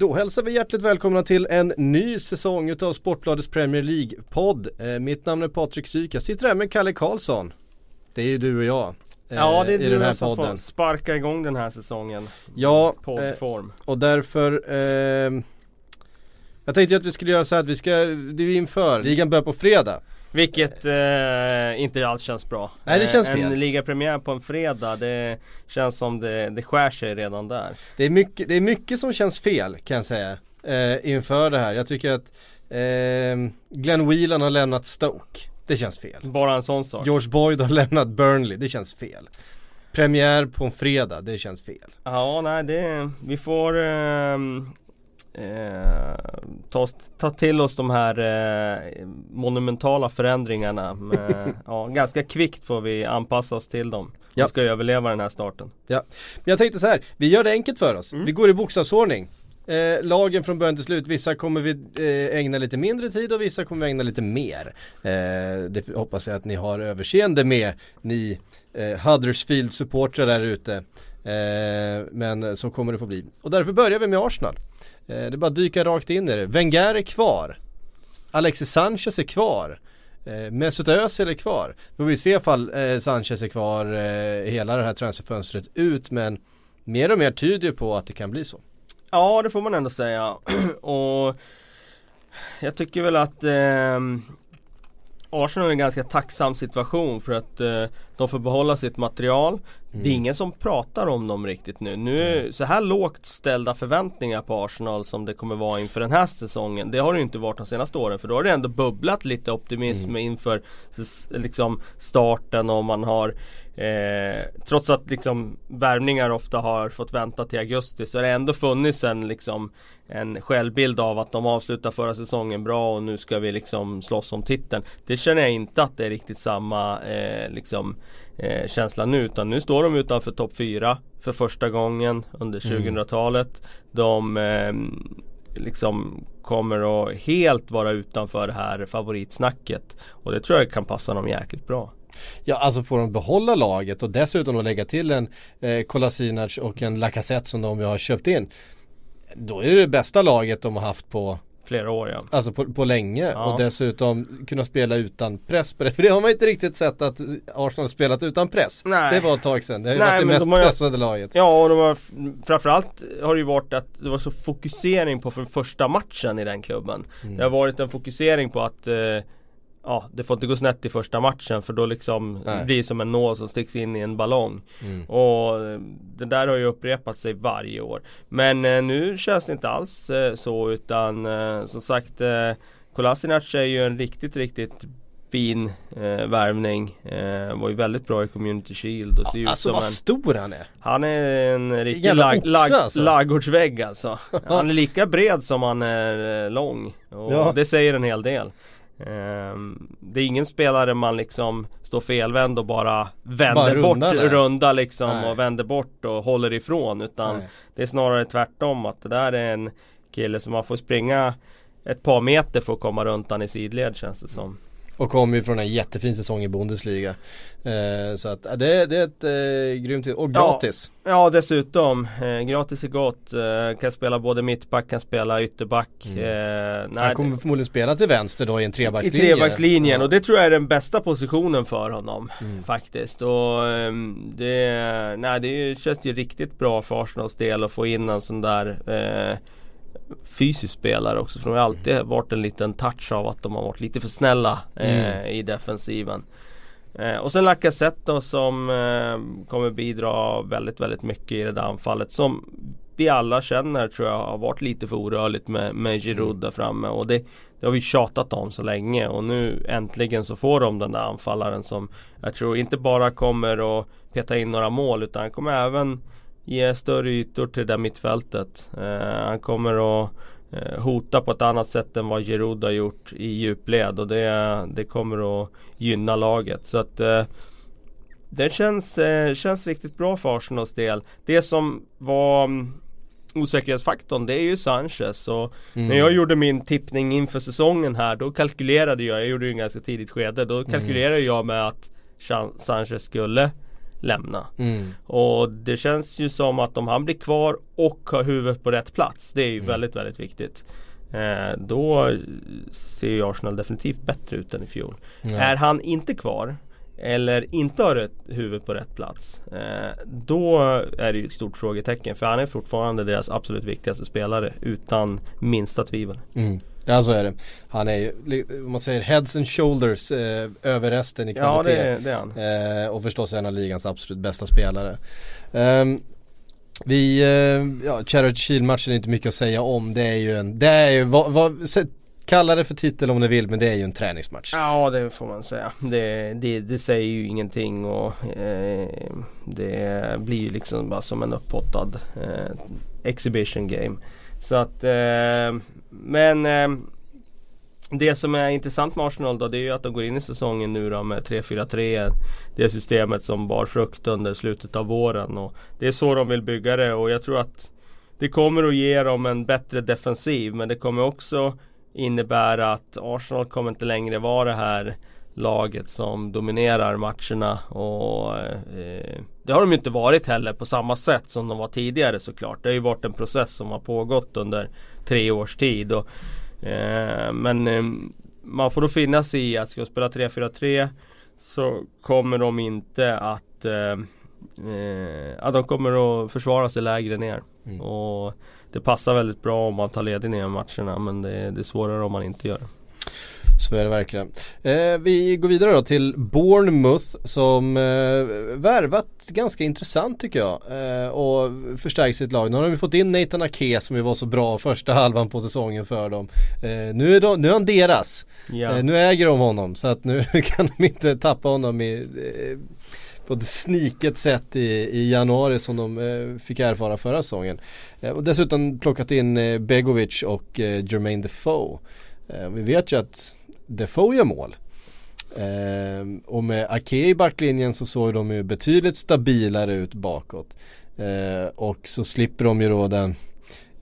Då hälsar vi hjärtligt välkomna till en ny säsong utav Sportbladets Premier League-podd. Eh, mitt namn är Patrik Syk, jag sitter här med Kalle Karlsson. Det är ju du och jag. eh, Ja det är i den du här som får podden. sparka igång den här säsongen Ja, eh, Poddform och därför eh, Jag tänkte att vi skulle göra så här att vi ska, det är inför, ligan börjar på fredag. Vilket eh, inte alls känns bra Nej, det känns eh, fel. En ligapremiär på en fredag det känns som det, det skär sig redan där Det är mycket, det är mycket som känns fel kan jag säga. Eh, inför det här. Jag tycker att eh, Glenn Whelan har lämnat Stoke. Det känns fel. Bara en sån sak George Boyd har lämnat Burnley. Det känns fel. Premiär på en fredag. Det känns fel. Ja nej det, vi får ehm, eh, ta, ta till oss de här eh, monumentala förändringarna med, ja, Ganska kvickt får vi anpassa oss till dem Ja. Vi ska överleva den här starten Ja. Men jag tänkte så här. Vi gör det enkelt för oss. Mm. Vi går i bokstavsordning. Eh, lagen från början till slut. Vissa kommer vi eh, ägna lite mindre tid och vissa kommer vi ägna lite mer. Eh, det hoppas jag att ni har överseende med. Ni eh, Huddersfield-supportrar där ute. Eh, men så kommer det få bli. Och därför börjar vi med Arsenal. Eh, det är bara att dyka rakt in i det. Wenger är kvar. Alexis Sanchez är kvar. Eh, Mesut Özil är kvar. Får vi se ifall eh, Sanchez är kvar eh, hela det här transferfönstret ut men mer och mer tyder ju på att det kan bli så. Ja det får man ändå säga och jag tycker väl att eh, Arsenal är en ganska tacksam situation för att eh, de får behålla sitt material. Det är ingen som pratar om dem riktigt nu. Nu är så här lågt ställda förväntningar på Arsenal som det kommer vara inför den här säsongen. Det har det ju inte varit de senaste åren för då har det ändå bubblat lite optimism inför s- liksom starten och man har eh, Trots att liksom värvningar ofta har fått vänta till augusti så har det ändå funnits en liksom en självbild av att de avslutar förra säsongen bra och nu ska vi liksom slåss om titeln. Det känner jag inte att det är riktigt samma eh, liksom eh, känsla nu utan nu står de utanför topp 4 för första gången under 2000-talet. De eh, liksom kommer att helt vara utanför det här favoritsnacket och det tror jag kan passa dem jäkligt bra. Ja alltså får de behålla laget och dessutom då lägga till en eh, Kolasinac och en Lacazette som de har köpt in. Då är det det bästa laget de har haft på Flera år ja. Alltså på, på länge Ja. och dessutom kunna spela utan press på det. För det har man inte riktigt sett att Arsenal har spelat utan press. Nej. Det var ett tag sedan. Det har Nej, varit det mest de har pressade laget. Ja och de har framförallt har det ju varit att det var så fokusering på för första matchen i den klubben. Mm. Det har varit en fokusering på att eh, Ja, det får inte gå snett i första matchen för då liksom Nej. blir det som en nål som sticks in i en ballong. Mm. Och eh, det där har ju upprepat sig varje år. Men eh, nu känns det inte alls eh, så utan eh, som sagt eh, Kolasinac är ju en riktigt, riktigt fin eh, värvning. Eh, var ju väldigt bra i Community Shield och ser ut Alltså som vad en stor han är. han är en riktig lag, lag, alltså. laggårdsvägg alltså. Han är lika bred som han är eh, lång. Och Ja. det säger en hel del. Ehm, det är ingen spelare man liksom står felvänd och bara vänder Bara bort, nej. runda liksom Nej. och vänder bort och håller ifrån. Utan Nej. det är snarare tvärtom att det där är en kille som man får springa ett par meter för att komma runt han i sidled känns det som. Och kommer ju från en jättefin säsong i Bundesliga. Eh, så att ja, det, det är ett eh, grymt Och gratis. Ja dessutom, eh, gratis är gott. Eh, kan spela både mittback, kan spela ytterback. Eh, Mm. Han kommer förmodligen spela till vänster då i en I trebackslinje. trebackslinjen Ja. Mm. och det tror jag är den bästa positionen för honom faktiskt. Och ehm, det, nej, det känns ju riktigt bra för Arsenals del att få in en sån där eh, fysisk spelare också. För de har alltid varit en liten touch av att de har varit lite för snälla eh, Mm. i defensiven. Eh, och sen Lacazette då som eh, kommer bidra väldigt, väldigt mycket i det där anfallet. Som vi alla känner tror jag har varit lite för orörligt med, med Giroud där framme. Och det, det har vi tjatat om så länge och nu äntligen så får de den där anfallaren som jag tror inte bara kommer att peta in några mål utan kommer även ge större ytor till det där mittfältet. Eh, han kommer att eh, hota på ett annat sätt än vad Giroud har gjort i djupled och det, det kommer att gynna laget. Så att eh, det känns, eh, känns riktigt bra för Arsenals del. Det som var mm, osäkerhetsfaktorn det är ju Sanchez och mm. när jag gjorde min tippning inför säsongen här då kalkylerade jag, jag gjorde ju en ganska tidigt skede, då mm. kalkylerade mm. jag med att Sanchez skulle lämna. Mm. Och det känns ju som att om han blir kvar och har huvudet på rätt plats, det är ju mm. väldigt, väldigt viktigt. Eh, då ser ju Arsenal definitivt bättre ut än i fjol. Är han inte kvar eller inte har rätt huvud på rätt plats. Eh, då är det ju ett stort frågetecken för han är fortfarande deras absolut viktigaste spelare utan minsta tvivel. Mm. Ja så är det. Han är ju, om man säger heads and shoulders eh, över resten i kvalitet. Ja det, det är han. Eh, och förstås en av ligans absolut bästa spelare. Um, vi, eh, ja Charity Shield-matchen är inte mycket att säga om. Det är ju en, det är ju, vad, vad, Kalla det för titel om ni vill men det är ju en träningsmatch. Ja det får man säga. Det, det, det säger ju ingenting och eh, det blir ju liksom bara som en upphottad eh, exhibition game. Så att eh, men eh, det som är intressant med Arsenal då det är ju att de går in i säsongen nu då med 3-4-3 Det systemet som bar frukt under slutet av våren och Det är så de vill bygga det och jag tror att Det kommer att ge dem en bättre defensiv men det kommer också innebära att Arsenal kommer inte längre vara det här laget som dominerar matcherna och eh, Det har de ju inte varit heller på samma sätt som de var tidigare såklart. Det har ju varit en process som har pågått under tre års tid. Och, eh, men eh, man får då finna sig i att ska de spela 3-4-3 så kommer de inte att eh, eh, ja, de kommer att försvara sig lägre ner. Mm. Och det passar väldigt bra om man tar ledningen i matcherna men det, det är svårare om man inte gör det. Så är det verkligen. Eh, vi går vidare då till Bournemouth som eh, värvat ganska intressant tycker jag. Eh, och förstärkt sitt lag. Nu har de fått in Nathan Ake som ju var så bra första halvan på säsongen för dem. Eh, nu, är de, nu är han deras. Ja. Eh, nu äger de honom så att nu kan de inte tappa honom i eh, på ett sniket sätt i, i januari som de eh, fick erfara förra säsongen. Eh, och dessutom plockat in eh, Begovic och eh, Jermaine Defoe. Vi vet ju att Defoe gör mål. Eh, och med Ake i backlinjen så såg de ju betydligt stabilare ut bakåt. och så slipper de ju då den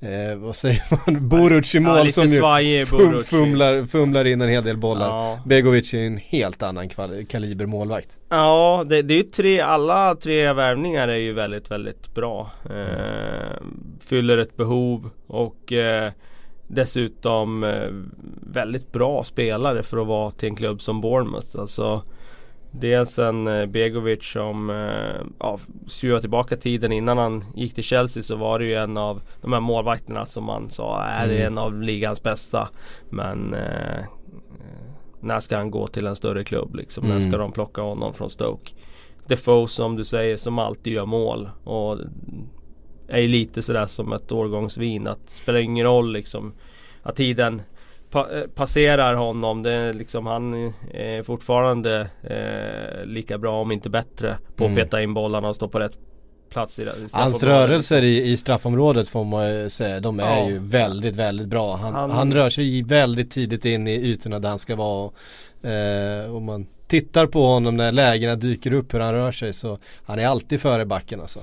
Eh, vad säger man? Boruc i mål ja, som ju fum, fumlar, fumlar in en hel del bollar. Ja. Begovic är en helt annan kaliber målvakt. Ja, det, det är ju tre, alla tre värvningar är ju väldigt, väldigt bra. Eh, fyller ett behov och eh, dessutom eh, väldigt bra spelare för att vara till en klubb som Bournemouth. Alltså, Dels en eh, Begovic som, eh, ja, skruvar tillbaka tiden innan han gick till Chelsea så var det ju en av de här målvakterna som man sa är mm. en av ligans bästa. Men eh, när ska han gå till en större klubb liksom? Mm. När ska de plocka honom från Stoke? Defoe som du säger som alltid gör mål och är lite sådär som ett årgångsvin att spelar ingen roll liksom att tiden pa eh, passerar honom. Det är liksom, han är fortfarande eh, lika bra om inte bättre på att mm. peta in bollarna och stå på rätt plats i, i Hans rörelser i, i straffområdet får man ju säga, de är ja. ju väldigt, väldigt bra. Han, han, han, rör sig väldigt tidigt in i ytorna där han ska vara. Eh, om man tittar på honom när lägena dyker upp hur han rör sig så han är alltid före backen alltså.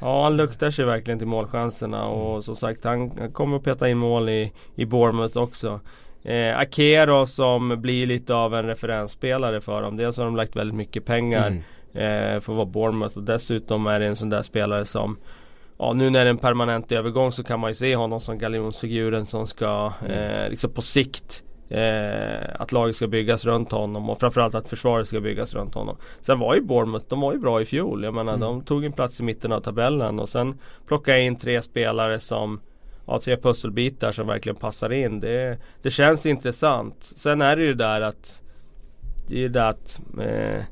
Ja han luktar sig verkligen till målchanserna och mm. som sagt han kommer att peta in mål i, i Bournemouth också. Eh, Akero som blir lite av en referensspelare för dem. Dels har de lagt väldigt mycket pengar mm. eh, för att vara Bournemouth och dessutom är det en sån där spelare som Ja nu när det är en permanent övergång så kan man ju se honom som galjonsfiguren som ska mm. eh, liksom på sikt Eh, att laget ska byggas runt honom och framförallt att försvaret ska byggas runt honom. Sen var ju Bournemouth, de var ju bra i fjol. Jag menar mm. de tog en plats i mitten av tabellen och sen plockade in tre spelare som Ja, tre pusselbitar som verkligen passar in. Det, det känns intressant. Sen är det ju där att Det är ju det att eh,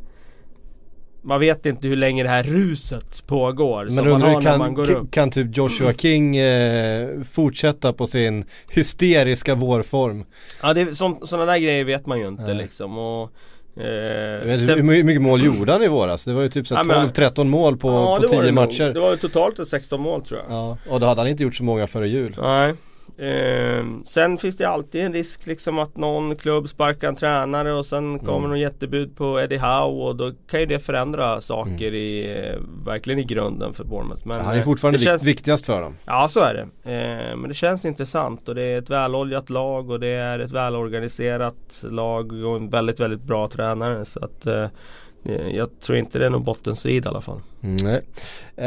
man vet inte hur länge det här ruset pågår Men som man har kan, man går upp. kan typ Joshua King eh, fortsätta på sin hysteriska vårform? Ja, det som, sådana där grejer vet man ju inte Nej. liksom. Och, Eh, sen, hur mycket mål gjorde han i våras? Det var ju typ 12-13 mål på, ja, på 10 matcher. Det var ju totalt ett 16 mål tror jag. Ja, och då hade han inte gjort så många före jul. Nej. Eh, sen finns det alltid en risk liksom att någon klubb sparkar en tränare och sen kommer Mm. någon jättebud på Eddie Howe och då kan ju det förändra saker Mm. i, eh, verkligen i grunden för Bournemouth. Men, Han är eh, fortfarande det vik- känns, viktigast för dem. Ja så är det. Eh, men det känns intressant och det är ett väloljat lag och det är ett välorganiserat lag och en väldigt väldigt bra tränare. Så att eh, eh, jag tror inte det är någon bottenstrid i alla fall. Mm, nej.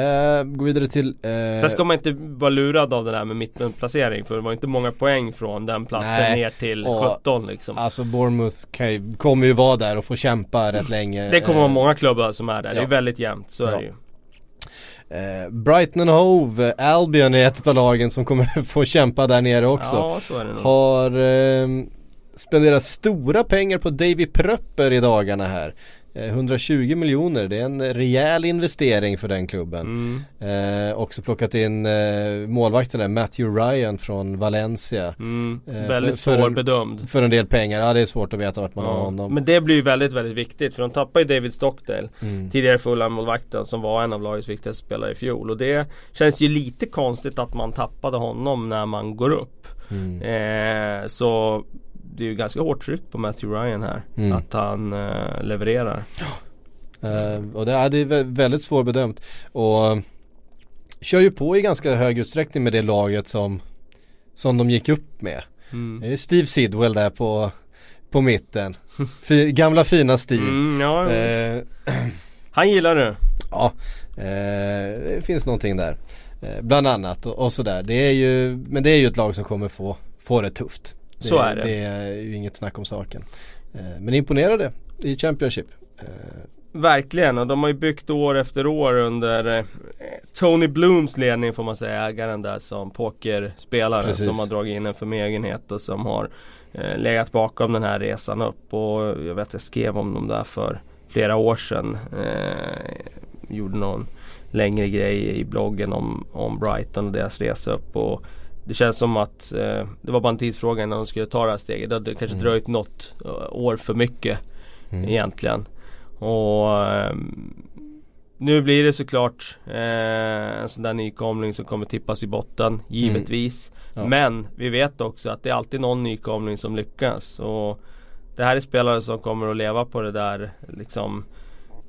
Eh, gå vidare till... Eh, Sen ska man inte vara lurad av det där med mittenplacering för det var inte många poäng från den platsen Nej. ner till Och- 17 liksom. Alltså Bournemouth ju, kommer ju vara där och få kämpa rätt länge. Det kommer vara Eh, många klubbar som är där. Det ja. är väldigt jämnt, så Ja. är det ju. Eh, Brighton Hove, Albion är ett av lagen som kommer få kämpa där nere också. Ja, så är det nog. Har eh, spenderat stora pengar på Davy Pröpper i dagarna här. Eh, 120 miljoner, det är en rejäl investering för den klubben. Mm. Eh, också plockat in eh, målvakten där, Matthew Ryan från Valencia. Mm. Eh, väldigt för- för svårbedömd. För en del pengar, ja det är svårt att veta vart man har Ja. honom. Men det blir ju väldigt, väldigt viktigt för de tappar ju David Stockdale Mm. Tidigare Fulham-målvakten som var en av lagets viktigaste spelare i fjol och det känns ju lite konstigt att man tappade honom när man går upp. Mm. Eh, så det är ju ganska hårt tryck på Matthew Ryan här. Mm. Att han eh, levererar. Eh, och det är, det är vä- väldigt svårbedömt. Och kör ju på i ganska hög utsträckning med det laget som, som de gick upp med. Mm. Det är Steve Sidwell där på, på mitten. Fi, gamla fina Steve. Mm, ja. Eh, Han gillar det. ja, eh, det finns någonting där. Bland annat och, och sådär. Det är ju, men det är ju ett lag som kommer få, få det tufft. Det, Så är det. Det är ju inget snack om saken. Eh, men imponerade i Championship. Eh, Verkligen och de har ju byggt år efter år under eh, Tony Blooms ledning får man säga, ägaren där som pokerspelare Precis. som har dragit in en förmögenhet och som har eh, legat bakom den här resan upp och jag vet jag skrev om dem där för flera år sedan. Eh, gjorde någon längre grej i bloggen om, om Brighton och deras resa upp och det känns som att eh, det var bara en tidsfråga innan de skulle ta det här steget. Det hade kanske Mm. dröjt något eh, år för mycket mm. egentligen. Och ehm, nu blir det såklart eh, en sån där nykomling som kommer tippas i botten, givetvis. Ja. Men vi vet också att det är alltid någon nykomling som lyckas. Och det här är spelare som kommer att leva på det där liksom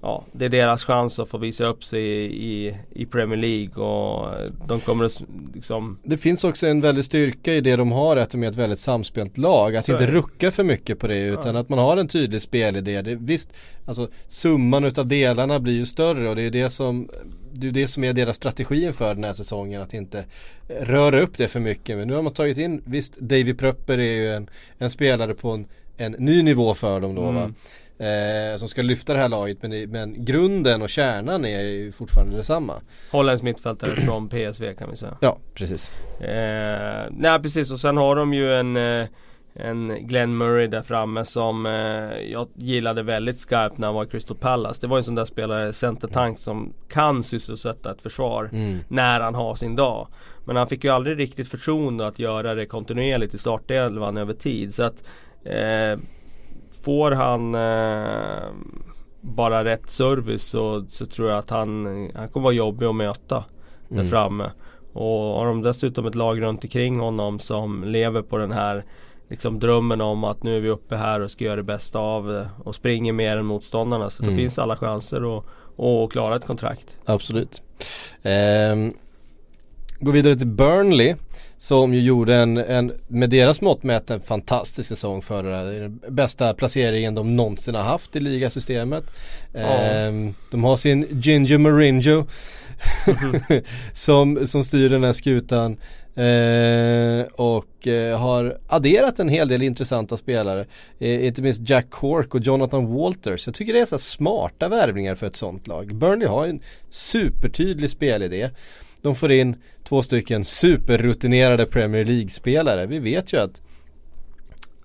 Ja, det är deras chans att få visa upp sig i, i, i Premier League och de kommer att liksom Det finns också en väldig styrka i det de har, att de är ett väldigt samspelt lag. Att inte rucka för mycket på det utan att man har en tydlig spelidé. Det, visst, alltså summan utav delarna blir ju större och det är det som det är det som är deras strategi inför den här säsongen. Att inte röra upp det för mycket. Men nu har man tagit in, visst Davy Pröpper är ju en, en spelare på en, en ny nivå för dem då va. Eh, som ska lyfta det här laget men, det- men grunden och kärnan är ju fortfarande detsamma. Holländsk mittfältare från PSV kan vi säga. Ja, precis. Eh, nej precis och sen har de ju en eh, en Glenn Murray där framme som eh, jag gillade väldigt skarpt när han var i Crystal Palace. Det var en sån där spelare, centertank som kan sysselsätta ett försvar Mm. när han har sin dag. Men han fick ju aldrig riktigt förtroende att göra det kontinuerligt i startelvan över tid. Så att eh, Får han eh, bara rätt service så, så tror jag att han, han kommer vara jobbig att möta där Mm. framme. Och har de dessutom ett lag runt omkring honom som lever på den här liksom drömmen om att nu är vi uppe här och ska göra det bästa av det och springer mer än motståndarna. Så Mm. det finns alla chanser att, att klara ett kontrakt. Absolut. Ehm, gå vidare till Burnley som ju gjorde en, en med deras mått mätt en fantastisk säsong förra. Den bästa placeringen de någonsin har haft i ligasystemet. Ehm, de har sin Ginger Mourinho som, som styr den här skutan. Eh, och eh, har adderat en hel del intressanta spelare. Eh, inte minst Jack Cork och Jonathan Walters. Jag tycker det är så smarta värvningar för ett sånt lag. Burnley har en supertydlig spelidé. De får in två stycken superrutinerade Premier League-spelare. Vi vet ju att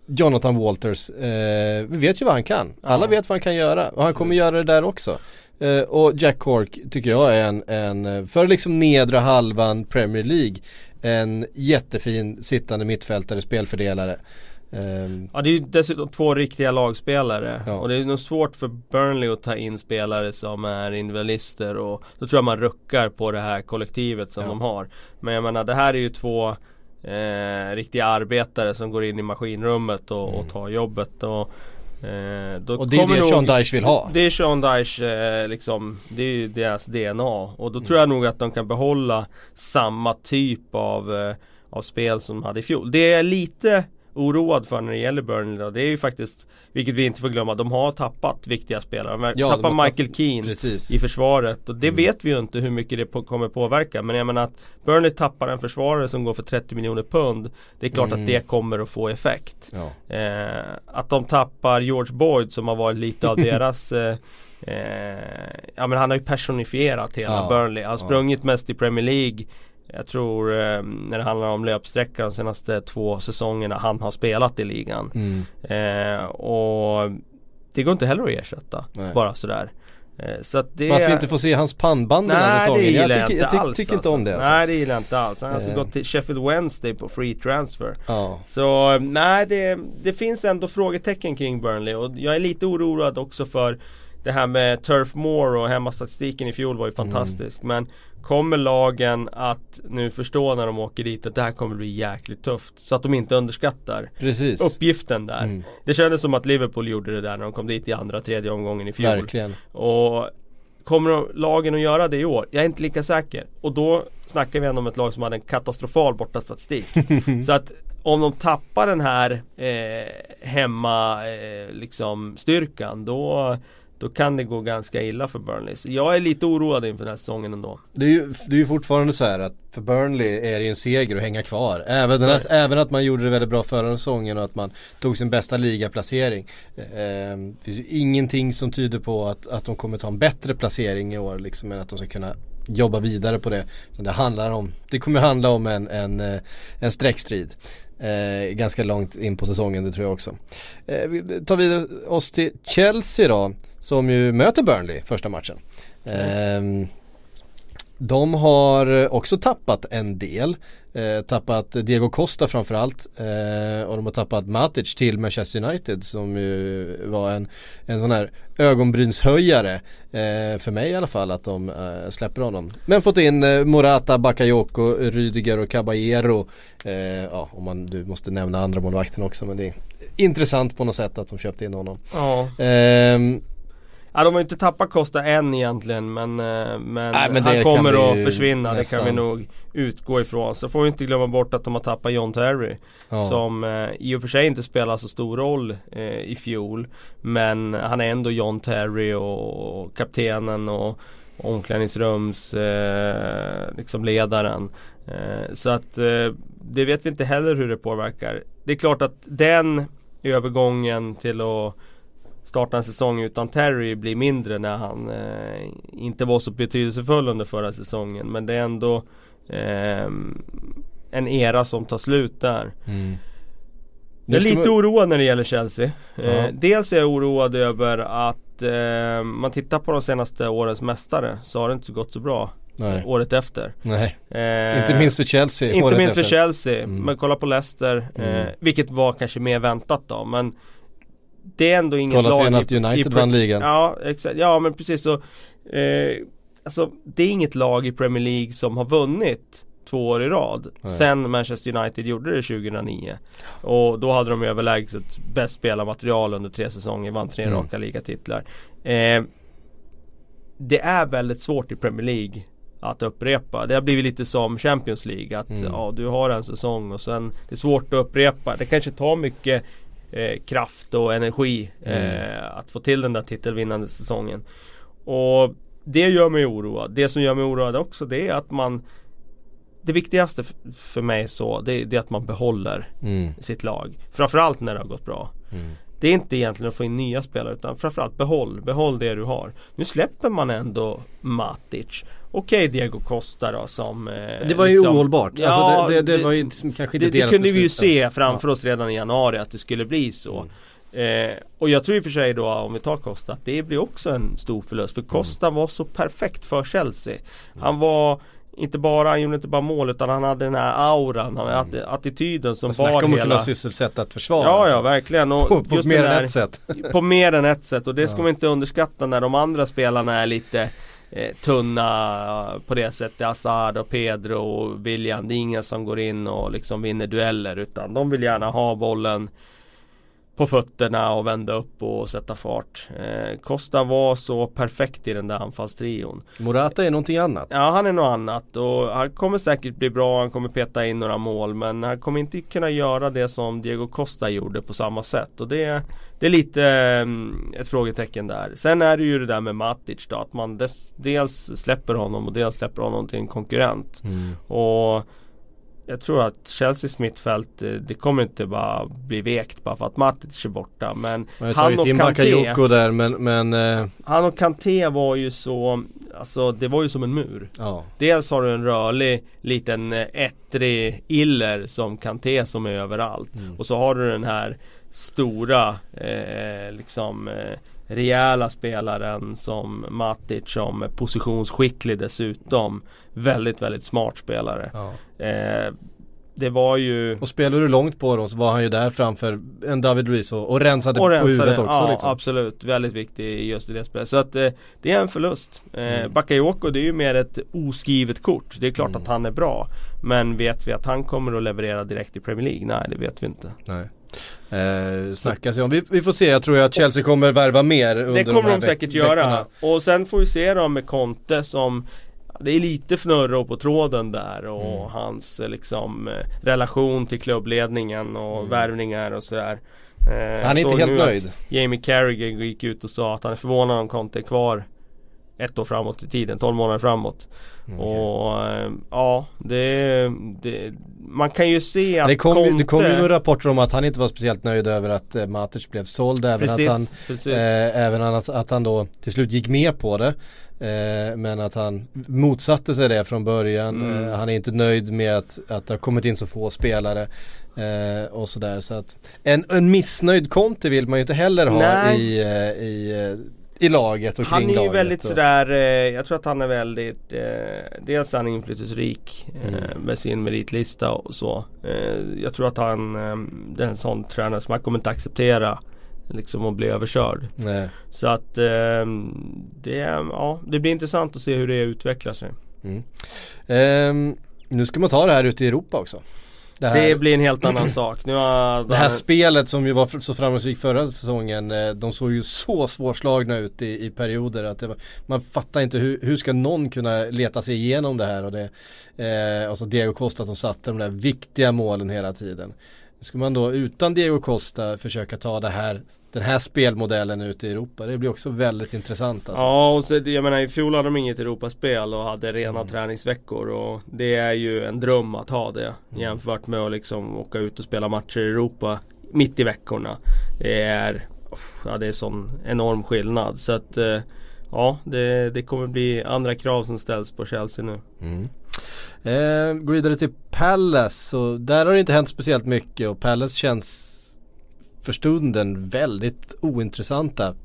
Jonathan Walters, eh, vi vet ju vad han kan. Alla vet vad han kan göra och han kommer göra det där också. Eh, och Jack Cork tycker jag är en, en, för liksom nedre halvan Premier League, en jättefin sittande mittfältare, spelfördelare. Ehm, Ja det är ju dessutom två riktiga lagspelare Ja. och det är nog svårt för Burnley att ta in spelare som är individualister och då tror jag man ruckar på det här kollektivet som Ja. de har. Men jag menar det här är ju två eh, riktiga arbetare som går in i maskinrummet och, Mm. och tar jobbet. Och, eh, Och det är det nog- Sean Dyche vill ha. Det är Sean Dyche, eh, liksom, det är ju deras DNA. Och då tror jag nog att de kan behålla samma typ av, eh, av spel som de hade i fjol. Det är lite oroad för när det gäller Burnley då, det är ju faktiskt, vilket vi inte får glömma, de har tappat viktiga spelare. De Ja, har Michael tapp- Keane Precis. i försvaret och det Mm. vet vi ju inte hur mycket det på, kommer påverka. Men jag menar att Burnley tappar en försvarare som går för 30 miljoner pund. Det är klart Mm. att det kommer att få effekt. Ja. Eh, att de tappar George Boyd som har varit lite av deras eh, eh, Ja men han har ju personifierat hela Ja, Burnley. Han har ja. sprungit mest i Premier League. Jag tror eh, när det handlar om löpsträcka de senaste två säsongerna han har spelat i ligan. Mm. Eh, och det går inte heller att ersätta Nej. bara sådär. Eh, så att det Varför inte får se hans pannband den här säsongen? det jag jag, tycker, inte jag tycker, alls tycker inte om det alltså. Nej det gillar jag inte alls. Han har alltså Eh. gått till Sheffield Wednesday på free transfer. Ja. Så nej det, det finns ändå frågetecken kring Burnley och jag är lite oroad också för det här med Turf Moor och hemmastatistiken i fjol var ju Mm. fantastisk men Kommer lagen att nu förstå när de åker dit att det här kommer bli jäkligt tufft så att de inte underskattar Precis. uppgiften där. Mm. Det kändes som att Liverpool gjorde det där när de kom dit i andra, tredje omgången i fjol. Verkligen. Och Kommer de- lagen att göra det i år? Jag är inte lika säker. Och då snackar vi ändå om ett lag som hade en katastrofal bortastatistik. Så att om de tappar den här eh, hemma eh, liksom styrkan då då kan det gå ganska illa för Burnley. Så jag är lite oroad inför den här säsongen ändå. Det är, ju, det är ju fortfarande så här att för Burnley är det ju en seger att hänga kvar. Även, här, även att man gjorde det väldigt bra förra säsongen och att man tog sin bästa ligaplacering. Eh, Det finns ju ingenting som tyder på att, att de kommer ta en bättre placering i år liksom än att de ska kunna jobba vidare på det. Så det handlar om, det kommer handla om en, en, eh, en streckstrid. Eh, ganska långt in på säsongen, det tror jag också. Eh, vi tar vidare oss till Chelsea då, som ju möter Burnley första matchen. Ehm, de har också tappat en del. Eh, tappat Diego Costa framförallt. Eh, och de har tappat Matic till Manchester United som ju var en, en sån här ögonbrynshöjare. Eh, för mig i alla fall att de eh, släpper honom. Men fått in eh, Morata, Bakayoko, Rydiger och Caballero. Eh, ja, om man, du måste nämna andra målvakten också men det är intressant på något sätt att de köpte in honom. Ja. Ja, de har ju inte tappat Costa än egentligen men, eh, men, Nej, men det han kommer att försvinna. Det nästan- kan vi nog utgå ifrån. Så får vi inte glömma bort att de har tappat John Terry. ja. Som eh, i och för sig inte spelar så stor roll eh, i fjol. Men han är ändå John Terry och, och kaptenen och omklädningsrums eh, liksom ledaren. Eh, så att eh, det vet vi inte heller hur det påverkar. Det är klart att den övergången till att starta en säsong utan Terry blir mindre när han eh, inte var så betydelsefull under förra säsongen. Men det är ändå eh, en era som tar slut där. Mm. Jag är lite man- oroad när det gäller Chelsea. Eh, dels är jag oroad över att eh, man tittar på de senaste årens mästare så har det inte så gått så bra Nej. året efter. Nej. Eh, Inte minst för Chelsea. inte minst för efter. Chelsea, Mm. men kolla på Leicester. Eh, Mm. vilket var kanske mer väntat då men Det är ändå inget Kolla lag senast i, United i, vann ligan. Ja exakt, ja men precis så eh, Alltså det är inget lag i Premier League som har vunnit två år i rad Nej. Sen Manchester United gjorde det 2009 Och då hade de överlägset bäst spelarmaterial under tre säsonger, vann tre Mm. raka ligatitlar eh, Det är väldigt svårt i Premier League att upprepa. Det har blivit lite som Champions League att Mm. ja, du har en säsong och sen Det är svårt att upprepa. Det kanske tar mycket eh, kraft och energi eh, att få till den där titelvinnande säsongen. Och det gör mig oroad. Det som gör mig oroad också det är att man Det viktigaste för mig så det, det är att man behåller Mm. sitt lag. Framförallt när det har gått bra. Mm. Det är inte egentligen att få in nya spelare utan framförallt behåll, behåll det du har. Nu släpper man ändå Matic. Okej Diego Costa då som eh, Det var ju liksom- ohållbart. Ja, alltså det, det, det var ju kanske inte det, det kunde vi ju se framför oss redan i januari att det skulle bli så. Mm. Eh, och jag tror i och för sig då om vi tar Costa att det blir också en stor förlust. För Costa Mm. var så perfekt för Chelsea. Han var inte bara, han gjorde inte bara mål utan han hade den här auran, han hade attityden som Mm. Snacka var om att hela kunna sysselsätta ett försvar. Ja alltså. ja verkligen. Och På, på mer den än ett sätt. på mer än ett sätt och det ska Ja. man inte underskatta när de andra spelarna är lite eh, tunna eh, på det sättet. Assad och Pedro och William. Det är ingen som går in och liksom vinner dueller utan de vill gärna ha bollen på fötterna och vända upp och sätta fart. Eh, Costa var så perfekt i den där anfallstrion. Morata är någonting annat. Ja han är något annat och han kommer säkert bli bra, han kommer peta in några mål men han kommer inte kunna göra det som Diego Costa gjorde på samma sätt och det, det är lite um, ett frågetecken där. Sen är det ju det där med Matic då att man des, dels släpper honom och dels släpper honom till en konkurrent. Mm. Och jag tror att Chelseas mittfält, eh, det kommer inte bara bli vekt bara för att Matic är borta. Men han och Kanté där men, men eh... Han och Kanté var ju så, alltså det var ju som en mur. Ja. Dels har du en rörlig liten eh, ettrig iller som Kanté som är överallt. Mm. Och så har du den här stora eh, liksom eh, rejäla spelaren som Matic som positionsskicklig dessutom. Väldigt, väldigt smart spelare. Ja. Eh, det var ju Och spelar du långt på dem så var han ju där framför en David Luiz och, och rensade, och rensade på huvudet också ja, liksom. absolut, väldigt viktig just i det spelet. Så att eh, det är en förlust. Eh, mm. Bakayoko det är ju mer ett oskrivet kort. Det är klart mm. att han är bra. Men vet vi att han kommer att leverera direkt i Premier League? Nej det vet vi inte. Nej. Eh, snackas ju om. Vi, vi, får se, jag tror att Chelsea kommer värva mer under Det kommer de, de säkert göra. Och sen får vi se då med Conte som det är lite fnurro på tråden där och mm. hans eh, liksom eh, relation till klubbledningen och mm. värvningar och sådär. Eh, han är inte helt nöjd. Jamie Carragher gick ut och sa att han är förvånad om Conte är kvar ett år framåt i tiden, 12 månader framåt. Mm, och äh, ja, det, det, Man kan ju se att det kom, Conte... Det kom ju några rapporter om att han inte var speciellt nöjd över att äh, Matic blev såld. Även precis, att han, äh, även att, att han då till slut gick med på det. Eh, men att han motsatte sig det från början. Mm. han är inte nöjd med att, att det har kommit in så få spelare. och sådär. Så att en, en missnöjd Conte vill man ju inte heller ha Nej. i, i i laget och kring laget. Han är ju väldigt och... sådär, eh, jag tror att han är väldigt, eh, dels är han inflytelserik eh, mm. med sin meritlista och så. Eh, jag tror att han, eh, det är en sån tränare som man kommer inte acceptera liksom att bli överkörd. Nej. Så att eh, det, ja, det blir intressant att se hur det utvecklar sig. Mm. Ehm, nu ska man ta det här ute i Europa också. Det, här, det, blir en helt annan sak. Nu har, det här spelet som ju var så framgångsrikt förra säsongen, eh, de såg ju så svårslagna ut i, i perioder att var, man fattar inte hur, hur ska någon kunna leta sig igenom det här och det, eh, och så Diego Costa som satte de där viktiga målen hela tiden. Nu ska man då utan Diego Costa försöka ta det här den här spelmodellen ute i Europa. Det blir också väldigt intressant alltså. Ja, och så, jag menar i fjol hade de inget Europaspel och hade rena mm. träningsveckor och det är ju en dröm att ha det mm. jämfört med att liksom åka ut och spela matcher i Europa mitt i veckorna. Det är, ja, det är sån enorm skillnad så att eh, ja, det, det kommer bli andra krav som ställs på Chelsea nu. Mm. Eh, gå vidare till Palace och där har det inte hänt speciellt mycket och Palace känns för stunden väldigt ointressanta.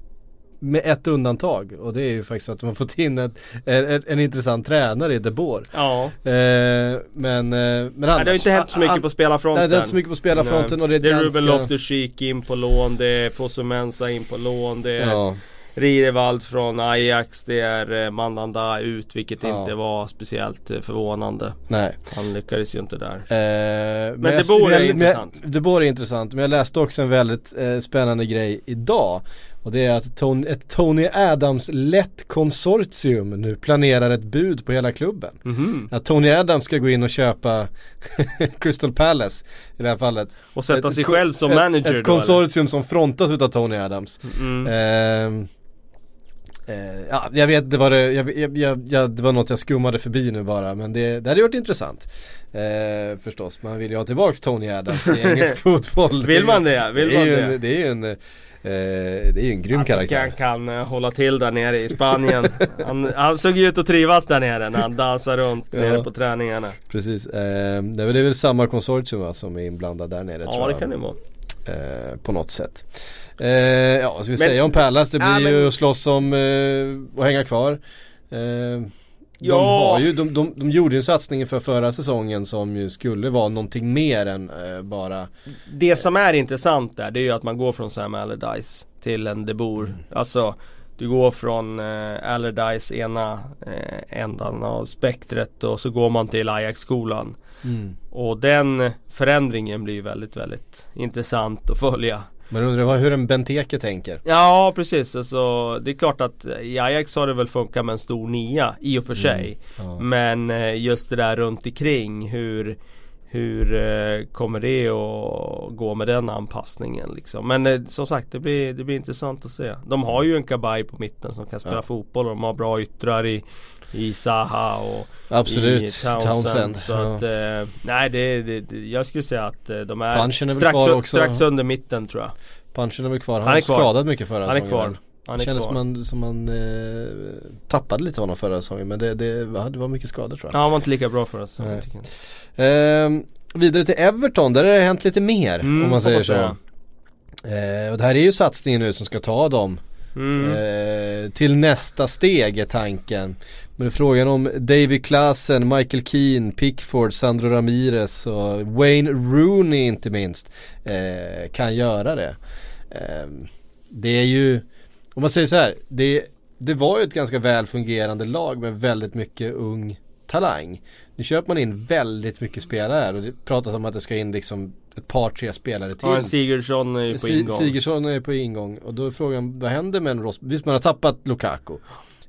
Med ett undantag och det är ju faktiskt att de har fått in en, en, en intressant tränare i De Boer. Ja. Eh, men, eh, men annars, det har inte hänt så mycket på spelarfronten. Nej, det har inte så mycket på spelarfronten. Och det är, det är ganska... Ruben Loftus-Cheek in på lån, det är Fosu Mensa in på lån, det är ja. Rirevald från Ajax, det är eh, Mandanda ut vilket ja. inte var speciellt eh, förvånande. Nej. Han lyckades ju inte där. Eh, men, men De Boer är intressant. De Boer är intressant, men jag läste också en väldigt eh, spännande grej idag. Och det är att Tony, ett Tony Adams-lett konsortium nu planerar ett bud på hela klubben. Mm -hmm. Att Tony Adams ska gå in och köpa Crystal Palace i det här fallet. Och sätta ett, sig själv som manager ett, ett då, konsortium eller? som frontas utav Tony Adams. Mm. Eh, Eh, ja, jag vet, det var, det, jag, jag, jag, det var något jag skummade förbi nu bara men det, det hade varit intressant. Eh, förstås, man vill ju ha tillbaks Tony Adams i engelsk fotboll. Vill man det? Vill det man det? En, det är ju en Eh, det är ju en grym jag karaktär. Han kan uh, hålla till där nere i Spanien. han, han såg ju ut att trivas där nere när han dansar runt ja. nere på träningarna. Precis, eh, det, är väl, samma konsortium va, som är inblandad där nere Ja tror det kan det vara. Eh, på något sätt. Eh, ja, vad ska vi men, säga om Pallas? Det blir ja, ju att slåss om eh, att hänga kvar. Eh, de, ja. har ju, de, de, de gjorde en satsning för förra säsongen som ju skulle vara någonting mer än eh, bara Det som är intressant där det är ju att man går från Sam Allardyce till en De Boer. Mm. Alltså du går från eh, Allardyce ena eh, ändan av spektret och så går man till Ajax-skolan. Mm. Och den förändringen blir väldigt, väldigt intressant att följa. Man undrar hur en Benteke tänker. Ja precis, alltså det är klart att i Ajax har det väl funkat med en stor nia i och för sig. Ja. Men eh, just det där runt omkring hur hur eh, kommer det att gå med den anpassningen liksom? Men eh, som sagt det blir, det blir intressant att se. De har ju en kabaj på mitten som kan spela Ja. fotboll och de har bra yttrar i, i Zaha och Absolut, i Townsend. Townsend. Så ja. att, eh, nej det, det, jag skulle säga att de är Punchen är strax, strax under mitten tror jag. Punchen är väl kvar, han, Han är var kvar. skadad mycket förra Han är säsongen. kvar. Han är Kändes som man, som man eh, tappade lite honom förra säsongen men det, det, det var mycket skador tror jag. Ja han var inte lika bra för oss. så Nej. jag tycker inte. Ehm, vidare till Everton, där har det hänt lite mer Mm, om man säger så. Eh, och det här är ju satsningen nu som ska ta dem Mm. eh, till nästa steg är tanken. Men det är frågan om David Klassen, Michael Keane, Pickford, Sandro Ramirez och Wayne Rooney inte minst eh, kan göra det. Eh, det är ju, om man säger så här, det, det var ju ett ganska väl fungerande lag med väldigt mycket ung talang. Nu köper man in väldigt mycket spelare här och det pratas om att det ska in liksom ett par tre spelare till. Ja, Sigurdsson är ju på ingång. Sigurdsson är på ingång och då är frågan vad händer med en Ross, visst man har tappat Lukaku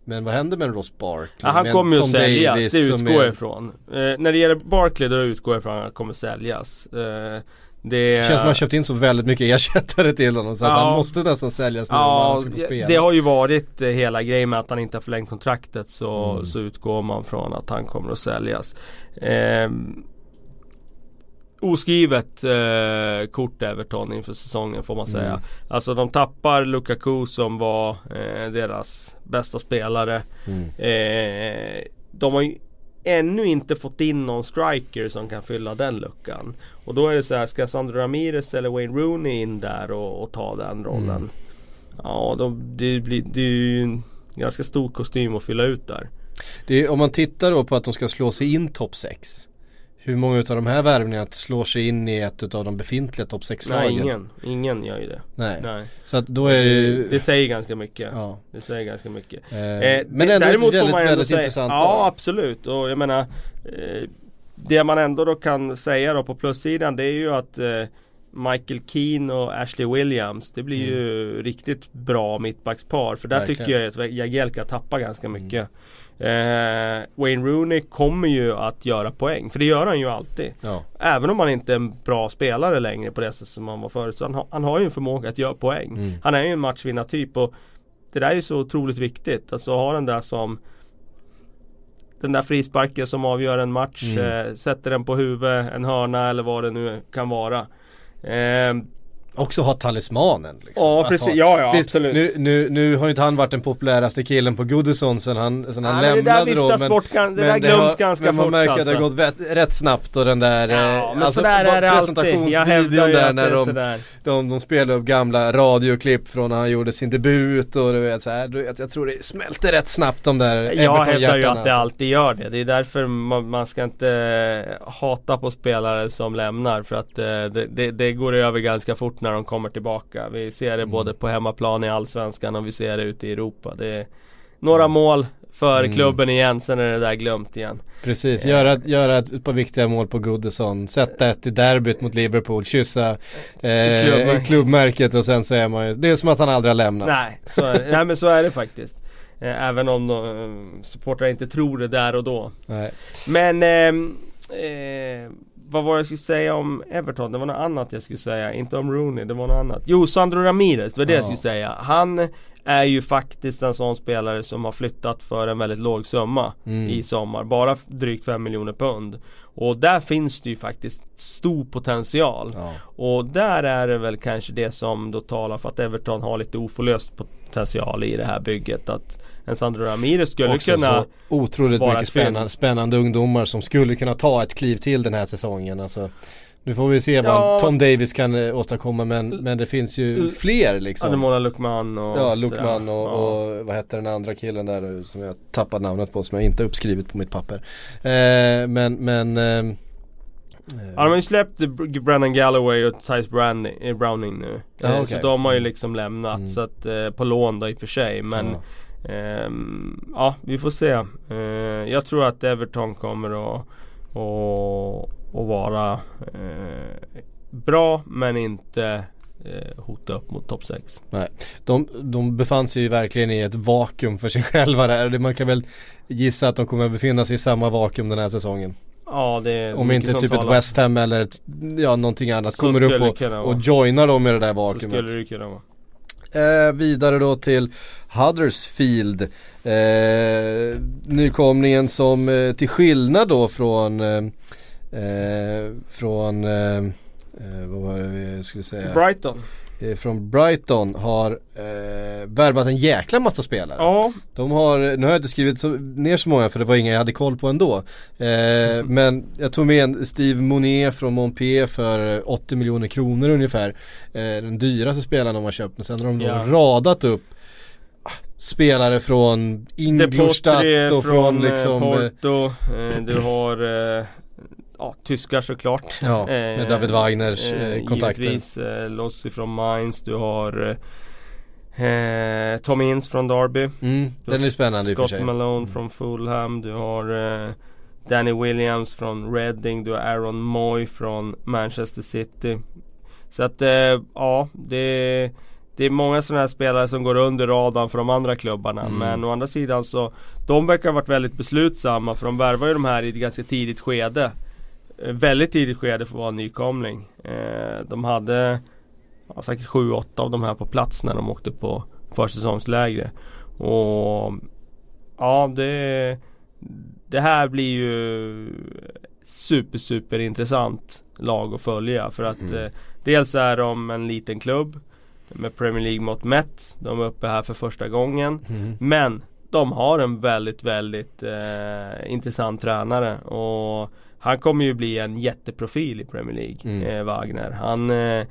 Men vad händer med en Ross Barkley? Ja, han med kommer ju att säljas, Davis det utgår jag är- ifrån. Eh, när det gäller Barkley då utgår jag ifrån att han kommer säljas. Eh, det, Det känns som att man köpt in så väldigt mycket ersättare till honom så att Ja. han måste nästan säljas nu om Ja, han ska få spela. det har ju varit eh, hela grejen med att han inte har förlängt kontraktet så, Mm. så utgår man från att han kommer att säljas. Eh, oskrivet eh, kort Everton inför säsongen får man säga. Mm. Alltså de tappar Lukaku som var eh, deras bästa spelare. Mm. Eh, de har ju ännu inte fått in någon striker som kan fylla den luckan. Och då är det så här, ska Sandro Ramirez eller Wayne Rooney in där och, och ta den rollen? Mm. Ja, de, det, blir, det är ju en ganska stor kostym att fylla ut där. Är, om man tittar då på att de ska slå sig in topp 6 Hur många utav de här värvningarna slår sig in i ett utav de befintliga topp 6-lagen? Nej, ingen. Ingen gör ju det. Nej. Nej. Så att då är det ju det säger ganska mycket. ja. Det säger ganska mycket. eh, Eh, Men det- ändå däremot ett får väldigt, man ändå väldigt säga, intressant Ja absolut och jag menar eh, Det man ändå då kan säga då på plussidan det är ju att eh, Michael Keane och Ashley Williams Det blir ju riktigt bra mittbackspar för där Mm. Verkligen. Mm. tycker jag att Jagielka tappar ganska mycket eh, Wayne Rooney kommer ju att göra poäng för det gör han ju alltid Ja. Även om han inte är en bra spelare längre på det sätt som han var förut så han, har- han har ju en förmåga att göra poäng Mm. Han är ju en matchvinnartyp och Det där är ju så otroligt viktigt. Alltså ha den där som Den där frisparken som avgör en match. Mm. Eh, sätter den på huvudet, en hörna eller vad det nu kan vara. Eh, Också ha talismanen liksom. ja precis, ha- ja ja absolut. Nu, nu, nu har ju inte han varit den populäraste killen på Goodison sen han, sen han Ja, men det där lämnade då viftas bort, gan- det där har- glöms ganska Men man fort, märker att det har alltså. gått rätt, rätt snabbt och den där Ja, eh, men alltså, sådär är det presentationsvideon där det när är de, sådär. de, de spelar upp gamla radioklipp från när han gjorde sin debut och du vet så här, du vet, jag tror det smälter rätt snabbt de där Jag hävdar ju att det alltså. alltid gör det. Det är därför man, man ska inte hata på spelare som lämnar. För att eh, det, det, det går över ganska fort när de kommer tillbaka. Vi ser det Mm. både på hemmaplan i Allsvenskan och vi ser det ute i Europa. Det är några mål för Mm. klubben igen, sen är det där glömt igen. Precis, göra, göra ett par viktiga mål på Goodison, sätta ett i derbyt mot Liverpool, kyssa eh, Klubbmärket. klubbmärket och sen så är man ju, det är som att han aldrig har lämnat. Nej, så är, nej men så är det faktiskt. Eh, Även om de, supportrar inte tror det där och då. Nej. Men ehm, eh, vad var det jag skulle säga om Everton? Det var något annat jag skulle säga, inte om Rooney, det var något annat. Jo, Sandro Ramirez, det var det jag Ja. skulle säga. Han är ju faktiskt en sån spelare som har flyttat för en väldigt låg summa Mm. i sommar. Bara drygt 5 miljoner pund. Och där finns det ju faktiskt stor potential. Ja. Och där är det väl kanske det som då talar för att Everton har lite oförlöst potential i det här bygget. Att en Sandro Ramirez skulle Också kunna så otroligt mycket spännande, spännande ungdomar som skulle kunna ta ett kliv till den här säsongen. Alltså, nu får vi se vad Ja. Tom Davis kan eh, åstadkomma men, men det finns ju fler liksom. Ademola Lukman och Ja, Lukman och, Ja. och vad heter den andra killen där nu som jag tappat namnet på som jag inte uppskrivit på mitt papper. Eh, men men eh, Ja de har ju släppt Brennan Galloway och Browning, eh, Browning nu. Ja, Eh, okej. Så de har ju liksom lämnat Mm. så att, eh, på lån då i och för sig men Ja. Ehm, ja, vi får se. Eh, jag tror att Everton kommer att, att, att vara eh, bra men inte eh, hota upp mot topp 6. De, de befann sig ju verkligen i ett vakuum för sig själva där. Man kan väl gissa att de kommer att befinna sig i samma vakuum den här säsongen. Ja, det är Om inte typ ett. West Ham eller ett, ja, någonting annat Så kommer upp och, och joinar dem i det där Så vakuumet. skulle det kunna vara. Eh, vidare då till Huddersfield. Eh, nykomlingen som eh, till skillnad då från eh, från eh, eh, vad var det vi skulle säga? Brighton. Eh, från Brighton har eh, värvat en jäkla massa spelare. Ja, De har, nu har jag inte skrivit så, ner så många för det var inga jag hade koll på ändå. Eh, men jag tog med en Steve Monet från Montpellier för eh, 80 miljoner kronor ungefär. Eh, den dyraste spelaren de har köpt. Men sen har de då Ja. radat upp ah, spelare från Ingolstadt och från från liksom Porto. Eh, du har eh, ja, tyskar såklart. Ja, med David Wagners, eh, kontakter. Givetvis eh, Lossi från Mainz. Du har eh, eh, Tom Ince från Derby. mm, den är spännande i och för Scott sig. Malone från Fulham. Du har eh, Danny Williams från Reading. Du har Aaron Moy från Manchester City. Så att eh, ja, det, det är många sådana här spelare som går under radarn för de andra klubbarna. Mm. Men å andra sidan så de verkar ha varit väldigt beslutsamma för de värvar ju de här i ett ganska tidigt skede. Eh, Väldigt tidigt skede för att vara nykomling. Eh, de hade ja, säkert 7-8 av de här på plats när de åkte på försäsongslägre. Och ja, det, det här blir ju super super intressant lag att följa för att Mm. eh, dels är de en liten klubb med Premier League mot mätt. De är uppe här för första gången. Mm. Men de har en väldigt, väldigt eh, intressant tränare och han kommer ju bli en jätteprofil i Premier League, Mm. eh, Wagner. Han, eh,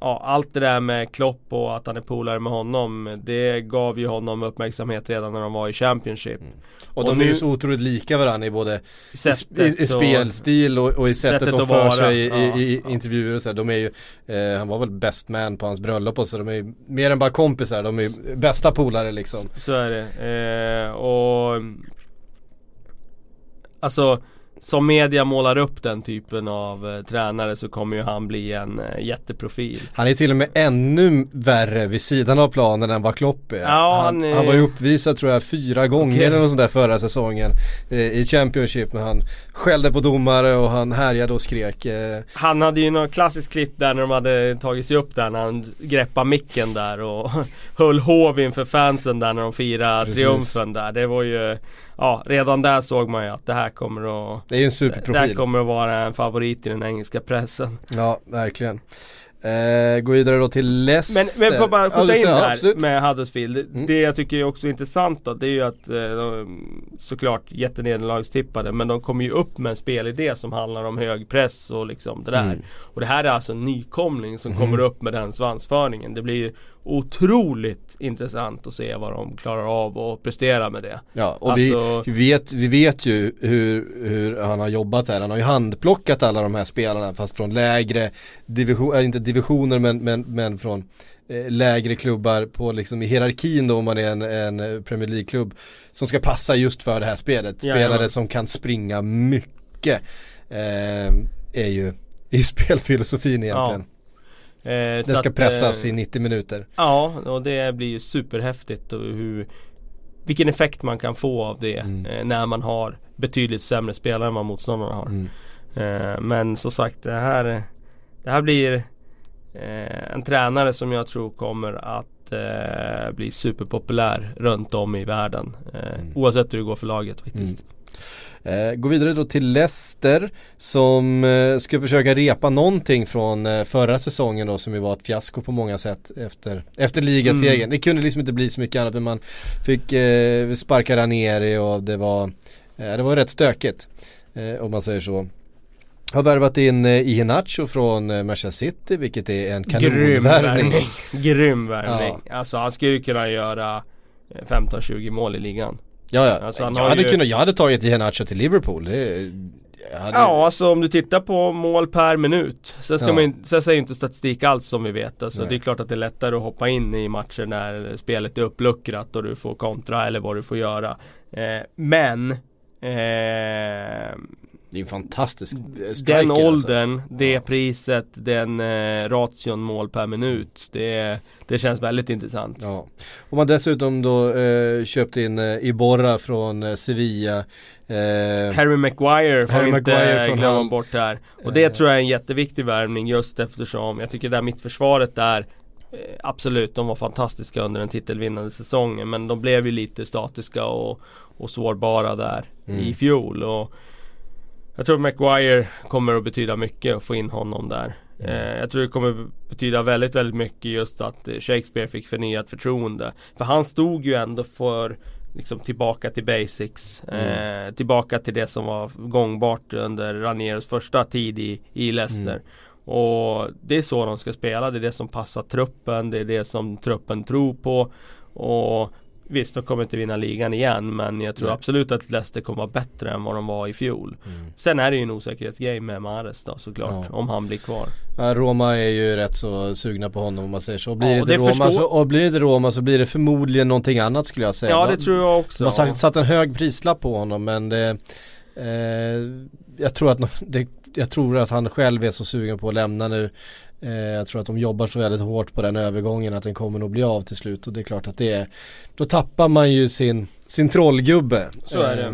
ja, allt det där med Klopp och att han är polare med honom, det gav ju honom uppmärksamhet redan när de var i Championship. Och de Och är ju nu- så otroligt lika varandra i både i, i, i och- spelstil och, och i sättet, Sättet de att för vara, sig i, ja, i, intervjuer och så här. De är ju, eh, han var väl best man på hans bröllop och så de är ju mer än bara kompisar, de är ju bästa polare liksom. Så är det. Eh, och Alltså som media målar upp den typen av eh, tränare så kommer ju han bli en eh, jätteprofil. Han är till och med ännu värre vid sidan av planen än vad Klopp är. Ja, han, han är- han var ju uppvisad tror jag fyra gånger Okej. eller något sånt där förra säsongen eh, i Championship när han skällde på domare och han härjade och skrek. Eh, Han hade ju något klassiskt klipp där när de hade tagit sig upp där när han greppade micken där och höll hov inför fansen där när de firade Precis. triumfen där. Det var ju Ja, redan där såg man ju att det här kommer att det är ju en Det superprofil. här kommer att vara en favorit i den engelska pressen. Ja, verkligen. Eh, gå vidare då till Leicester. Men, men får bara skjuta in ja, där absolut. med Huddersfield. Det- Mm. Det jag tycker är också intressant då, det är ju att eh, de, såklart jättenederlagstippade men de kommer ju upp med en spelidé som handlar om hög press och liksom det där. Mm. Och det här är alltså en nykomling som Mhm. kommer upp med den svansföringen. Det blir otroligt intressant att se vad de klarar av och prestera med det. Ja, och Alltså- vi, vet, vi vet ju hur, hur han har jobbat här. Han har ju handplockat alla de här spelarna fast från lägre division, äh, inte divisioner men, men, men från eh, lägre klubbar på liksom i hierarkin då om man är en, en Premier League-klubb som ska passa just för det här spelet. Spelare Jajamän. som kan springa mycket eh, är ju ju spelfilosofin egentligen. Eh, Den så ska att, pressas eh, i 90 minuter. Ja, och det blir ju superhäftigt och hur Vilken effekt man kan få av det Mm. eh, när man har betydligt sämre spelare än vad motståndarna har. Mm. Eh, men som sagt det här Det här blir eh, en tränare som jag tror kommer att eh, bli superpopulär runt om i världen. Eh, Mm. Oavsett hur det går för laget faktiskt. Eh, gå vidare då till Leicester som eh, ska försöka repa någonting från eh, förra säsongen då som ju var ett fiasko på många sätt efter, efter ligasegern. Mm. Det kunde liksom inte bli så mycket annat men man fick eh, sparka Ranieri och det var, eh, det var rätt stökigt eh, om man säger så. Har värvat in eh, Iheanacho från Manchester City vilket är en Grym kanonvärvning. värvning. Grym värvning. Alltså han skulle kunna göra eh, 15-20 mål i ligan. Ja, ja. Alltså, han jag, hade ju- kunnat, jag hade tagit Iheanacho till Liverpool. Det hade... Ja, alltså om du tittar på mål per minut. Sen, ska Ja. man, sen säger inte statistik alls som vi vet. Alltså, Nej. det är klart att det är lättare att hoppa in i matcher när spelet är uppluckrat och du får kontra eller vad du får göra. Eh, men eh, Det är en fantastisk eh, striker, den alltså. åldern, det priset, den eh, ration mål per minut. Det, det känns väldigt intressant. Ja. Om man dessutom då eh, köpt in eh, Iborra från eh, Sevilla eh, Harry Maguire får inte Maguire från glömma Hull. bort här. Och det Eh. tror jag är en jätteviktig värvning just eftersom jag tycker det där mittförsvaret där Absolut, de var fantastiska under den titelvinnande säsongen men de blev ju lite statiska och, och sårbara där Mm. i fjol. Och jag tror Maguire kommer att betyda mycket att få in honom där. Mm. Eh, jag tror det kommer betyda väldigt, väldigt mycket just att eh, Shakespeare fick förnyat förtroende. För han stod ju ändå för liksom tillbaka till basics. Mm. Eh, tillbaka till det som var gångbart under Ranieros första tid i, i Leicester. Mm. Och det är så de ska spela, det är det som passar truppen, det är det som truppen tror på. Och Visst, de kommer inte vinna ligan igen men jag tror Nej. absolut att Leicester kommer vara bättre än vad de var i fjol. Mm. Sen är det ju en osäkerhetsgrej med Mahrez då såklart, Ja. om han blir kvar. Ja, Roma är ju rätt så sugna på honom om man säger så. Och Blir, Ja, det, det Roma, förstår- så, och blir det inte Roma så blir det förmodligen någonting annat skulle jag säga. Ja De- det tror jag också. De har sagt, satt en hög prislapp på honom men det, eh, jag, tror att, det, jag tror att han själv är så sugen på att lämna nu. Eh, jag tror att de jobbar så väldigt hårt på den övergången att den kommer nog bli av till slut och det är klart att det är Då tappar man ju sin, sin trollgubbe. Så är det. Eh,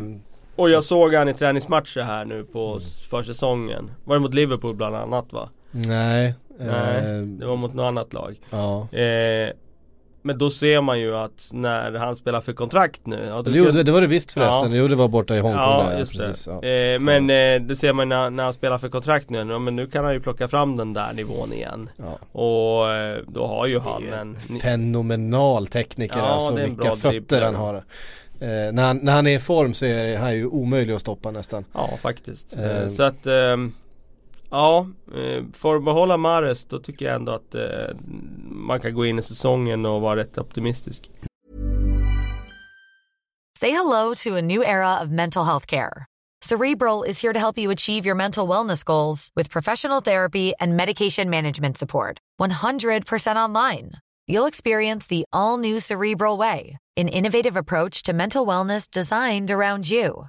Och jag såg han i träningsmatcher här nu på s- försäsongen. Var det mot Liverpool bland annat va? nej. Nej, eh, det var mot något annat lag. Ja. Eh, men då ser man ju att när han spelar för kontrakt nu. Ja, då Jo kan- det, det var det visst förresten, Ja. jo det var borta i Hongkong Ja, där, just precis. det. Ja. Eh, Så- men eh, det ser man när, när han spelar för kontrakt nu. Ja, men nu kan han ju plocka fram den där nivån igen. ja. Och eh, då har ju han en... Fenomenal tekniker Ja, alltså, det är en vilka bra fötter dribbler. han har. Eh, när, han, när han är i form så är det, han är ju omöjlig att stoppa nästan. Ja faktiskt. Eh. Eh, så att ehm, Ja, eh, för att behålla Mares då tycker jag ändå att eh, man kan gå in i säsongen och vara rätt optimistisk. Say hello to a new era of mental health care. Cerebral is here to help you achieve your mental wellness goals with professional therapy and medication management support. 100% online. You'll experience the all new Cerebral Way, an innovative approach to mental wellness designed around you.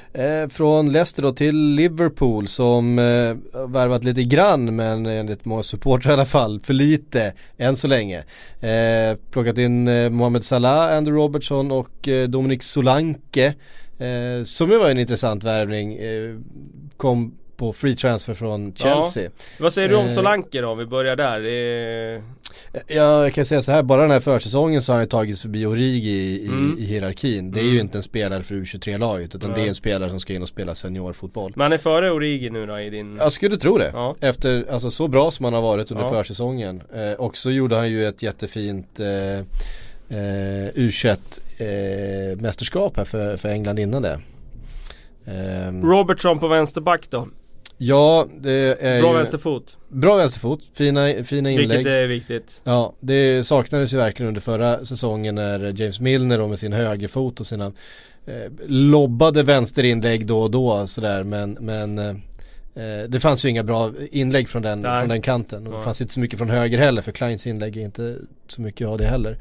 Eh, från Leicester då till Liverpool som eh, värvat lite grann men enligt många supportrar i alla fall för lite än så länge. Eh, plockat in eh, Mohamed Salah, Andrew Robertson och eh, Dominic Solanke eh, som ju var en intressant värvning. Eh, kom på free transfer från Chelsea. Vad säger du om Eh. Solanke då om vi börjar där? Eh, Ja, jag kan säga så här, bara den här försäsongen så har han ju tagits förbi Origi i, Mm. i hierarkin. Det är ju inte en spelare för U23-laget utan det är en spelare som ska in och spela seniorfotboll. men han är före Origi nu då i din... Jag skulle tro det. Ja. Efter, alltså så bra som han har varit under Ja. försäsongen. Eh, och så gjorde han ju ett jättefint eh, eh, U21 eh, mästerskap här för, för England innan det. Ehm, Robertson på vänsterback då? Ja, det är Bra ju vänsterfot. bra vänsterfot, fina, fina inlägg. Vilket är viktigt. Ja, det saknades ju verkligen under förra säsongen när James Milner då med sin högerfot och sina eh, lobbade vänsterinlägg då och då sådär men, men eh, det fanns ju inga bra inlägg från den, Nej. från den kanten och det fanns inte så mycket från höger heller för Kleins inlägg är inte så mycket av det heller.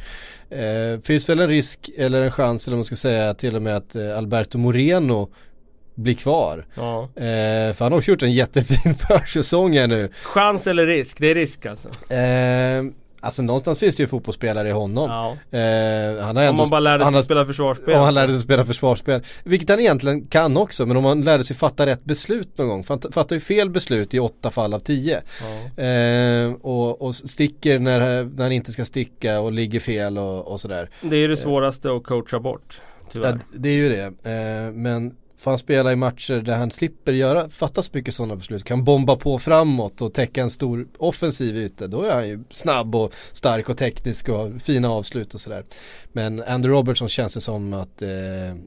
Eh, finns väl en risk eller en chans eller man ska säga till och med att eh, Alberto Moreno blir kvar. Ja. Eh, för han har också gjort en jättefin försäsong här nu. Chans eller risk? Det är risk alltså. Eh, Alltså någonstans finns det ju fotbollsspelare i honom. Ja. Eh, han har ändå, Om man bara lärde sig han har, spela försvarsspel. Om han lärde sig spela försvarsspel. Vilket han egentligen kan också, men om han lärde sig fatta rätt beslut någon gång. Han fattar ju fel beslut i åtta fall av tio. Ja. Eh, och, och sticker när, när han inte ska sticka och ligger fel och, och sådär. Det är det svåraste att coacha bort. Ja, Tyvärr. det är ju det. Eh, men får han spela i matcher där han slipper göra, fatta så mycket sådana beslut, kan bomba på framåt och täcka en stor offensiv yta, då är han ju snabb och stark och teknisk och fina avslut och sådär. Men Andy Robertson känns det som att, eh,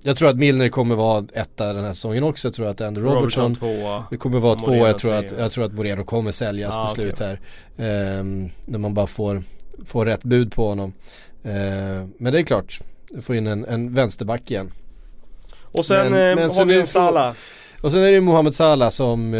jag tror att Milner kommer vara etta den här säsongen också, jag tror att Andy Robertson, Robertson tvåa. det kommer vara två, jag tror, att, jag tror att Moreno kommer säljas Ah, till slut här. Ehm, när man bara får, får rätt bud på honom. Ehm, men det är klart, får in en, en vänsterback igen. Och sen Men- eh, men har vi en Salah. Och sen är det Mohamed Salah som eh,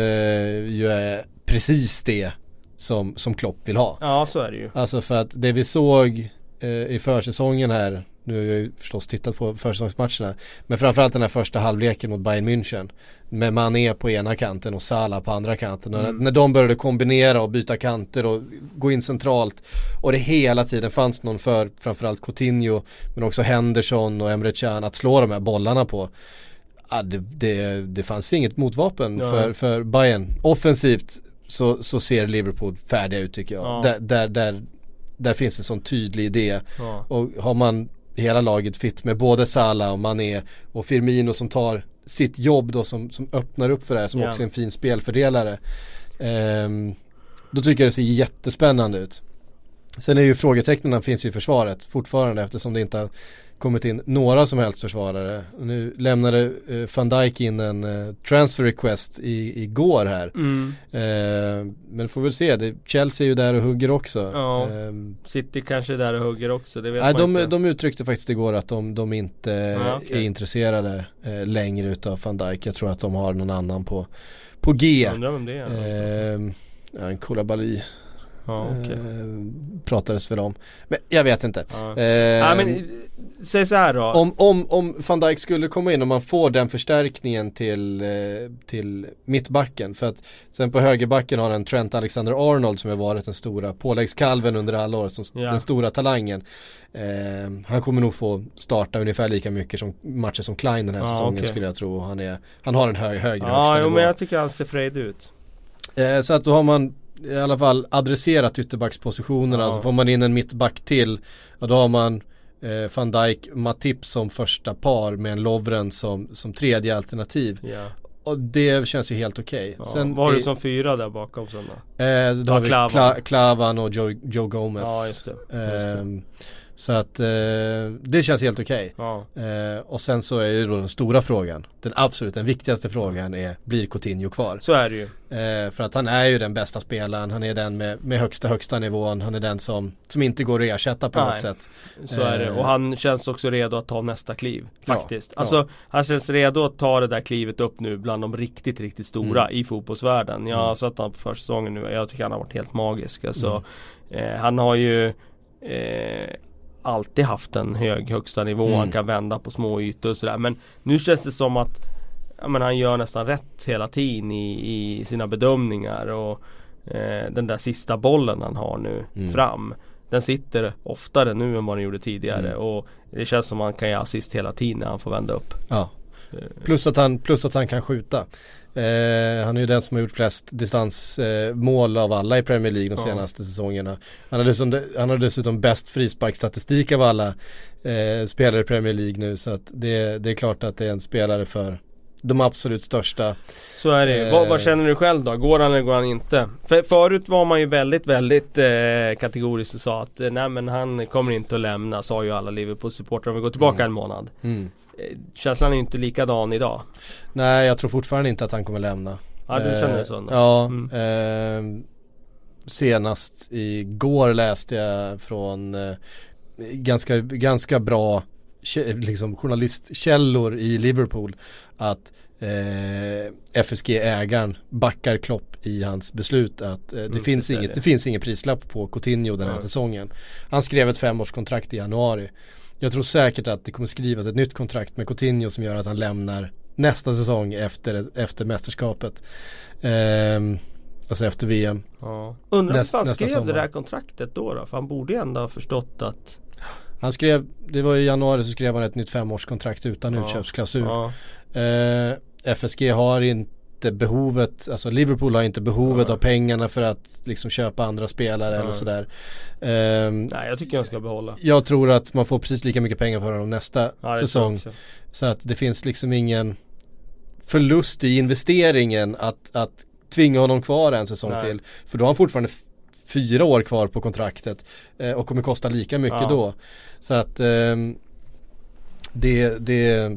ju är precis det som, som Klopp vill ha. Ja så är det ju. Alltså för att det vi såg eh, i försäsongen här, nu har jag ju förstås tittat på försäsongsmatcherna, men framförallt den här första halvleken mot Bayern München med Mané på ena kanten och Salah på andra kanten. Mm. när, när de började kombinera och byta kanter och gå in centralt och det hela tiden fanns någon för framförallt Coutinho men också Henderson och Emre Can att slå de här bollarna på. Ja, det, det, det fanns inget motvapen Ja. för, för Bayern. Offensivt så, så ser Liverpool färdiga ut tycker jag. Ja. Där, där, där, där finns en sån tydlig idé. Och har man hela laget fitt med både Salah och Mané och Firmino som tar sitt jobb då som, som öppnar upp för det här som Ja. också är en fin spelfördelare. Ehm, då tycker jag det ser jättespännande ut. Sen är ju frågetecknen finns ju i försvaret fortfarande eftersom det inte har kommit in några som helst försvarare. Nu lämnade eh, van Dijk in en eh, transfer request i, igår här. Mm. Eh, men får väl se, det, Chelsea är ju där och hugger också. Ja. Ehm, City kanske är där och hugger också, det vet Nej, man de, inte. de uttryckte faktiskt igår att de, de inte Ja, okej. är intresserade eh, längre utav van Dijk. Jag tror att de har någon annan på, på G. Jag undrar vem det är. Ehm, ja, en Koulibaly Ja okej. eh, pratades väl om. Men jag vet inte. Ja. Ehm, Ja men eh, säg så här då. om, om, om van Dijk skulle komma in och man får den förstärkningen till, eh, till mittbacken. För att sen på högerbacken har en Trent Alexander-Arnold som har varit den stora påläggskalven under alla år, som Ja. den stora talangen. Eh, han kommer nog få starta ungefär lika mycket som matcher som Klein den här Ja, säsongen okej. skulle jag tro. Han, är, han har en hög, högre Ja högsta jo, nivå. men jag tycker han ser frejdig ut. Eh, så att då har man i alla fall adresserat ytterbackspositionerna. Ja. Så får man in en mittback till. Och då har man eh, van Dijk, Matip som första par med en Lovren som, som tredje alternativ. Ja. Och det känns ju helt okej. Ja. Sen Vad har du som fyra där bakom sen då? Eh, då Ja, har vi Klavan. Klavan, Klavan och Joe, Joe Gomez. Ja just det. Just det. Ehm, så att eh, det känns helt okej. Ja. Eh, och sen så är ju då den stora frågan, den absolut den viktigaste frågan är, blir Coutinho kvar? Så är det ju. Eh, för att han är ju den bästa spelaren, han är den med, med högsta högsta nivån, han är den som, som inte går att ersätta på Nej. något sätt. Så är det. Eh. Och han känns också redo att ta nästa kliv. Ja, Faktiskt. ja. Alltså han känns redo att ta det där klivet upp nu bland de riktigt, riktigt stora Mm. i fotbollsvärlden. Jag har Mm. sett honom på försäsongen nu jag tycker han har varit helt magisk. Alltså, Mm. eh, han har ju eh, alltid haft en hög högsta nivå. Mm. Han kan vända på små ytor och sådär. Men nu känns det som att men han gör nästan rätt hela tiden i, i sina bedömningar. Och eh, den där sista bollen han har nu Mm. fram. Den sitter oftare nu än vad den gjorde tidigare. Mm. Och det känns som att han kan ge assist hela tiden när han får vända upp. Ja. Eh, Plus att han, plus att han kan skjuta. Eh, han är ju den som har gjort flest distansmål eh, av alla i Premier League de Ja. senaste säsongerna. Han har dessutom, han har dessutom bäst frisparksstatistik av alla eh, spelare i Premier League nu. Så att det, det är klart att det är en spelare för de absolut största. Så är det. Eh. Vad, vad känner du själv då? Går han eller går han inte? För, förut var man ju väldigt, väldigt eh, kategorisk och sa att eh, nej men han kommer inte att lämna, sa ju alla Liverpool-supportrar om vi går tillbaka Mm. en månad. Mm. Eh, känslan är inte likadan idag. Nej, jag tror fortfarande inte att han kommer lämna. Ja du känner det Eh, så? ändå? Ja, Mm. eh, senast igår läste jag från eh, ganska, ganska bra liksom, journalistkällor i Liverpool att eh, FSG-ägaren backar Klopp i hans beslut att eh, det, Mm, finns inget, det. det finns ingen prislapp på Coutinho den här Nej. säsongen. Han skrev ett femårskontrakt i januari. Jag tror säkert att det kommer skrivas ett nytt kontrakt med Coutinho som gör att han lämnar nästa säsong efter, efter mästerskapet. Ehm, Alltså efter VM. Ja. Undrar Näst- varför han skrev sommar. det där kontraktet då, då? För han borde ju ändå ha förstått att Han skrev, det var i januari så skrev han ett nytt femårskontrakt utan Ja. utköpsklausul. ja, Eh, FSG har inte behovet, alltså Liverpool har inte behovet Ja. av pengarna för att liksom köpa andra spelare eller Ja. sådär. Ehm, Nej jag tycker han ska behålla jag tror att man får precis lika mycket pengar för honom nästa ja, jag säsong. Så att det finns liksom ingen förlust i investeringen att, att tvinga honom kvar en säsong Nej. till. För då har han fortfarande fyra år kvar på kontraktet eh, och kommer kosta lika mycket Ja. då. Så att ehm, det, det,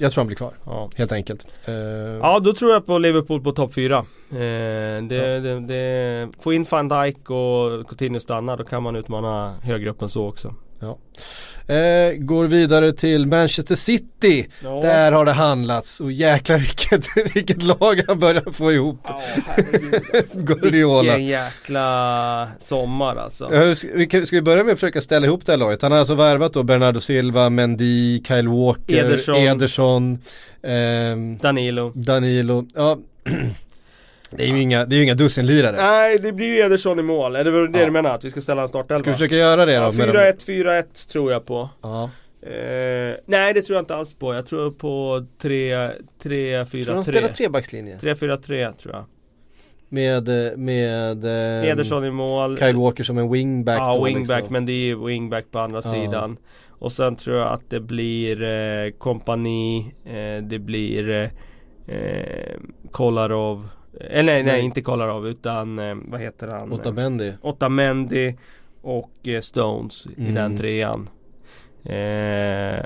jag tror han blir kvar Ja. helt enkelt. Eh, ja då tror jag på Liverpool på topp 4 eh, det, det, det, Få in van Dijk och Coutinho stanna då kan man utmana högre upp än så också Eh, går vidare till Manchester City. Ja. Där har det handlats och jäklar vilket, vilket lag han börjar få ihop. Ja alltså. Guardiola. Vilken jäkla sommar alltså Ja, ska, vi ska vi börja med att försöka ställa ihop det här laget? Han har alltså värvat då Bernardo Silva, Mendy, Kyle Walker, Ederson. Ederson ehm, Danilo Danilo. Ja, det är ju inga, det är ju inga dussinlirare. Nej det blir ju Ederson i mål, är det väl det Ja. du menar? Att vi ska ställa en startelva? Ska vi försöka göra det då? Ja, med dem? 4-1, 4-1 tror jag på Ja. Eh, nej det tror jag inte alls på. Jag tror på 3, 3, 4, Tror de spelar 3. trebackslinje? 3, 4, 3 tror jag. Med, eh, med ehm, Ederson i mål. Kyle Walker som en wingback Ja, då wingback liksom. men det är wingback på andra Ja. sidan. Och sen tror jag att det blir eh, kompani, eh, det blir eh, eh, Kolarov. Eh, nej, nej, inte Kolarov utan eh, vad heter han? Otamendi. Otamendi och eh, Stones i Mm. den trean. Eh,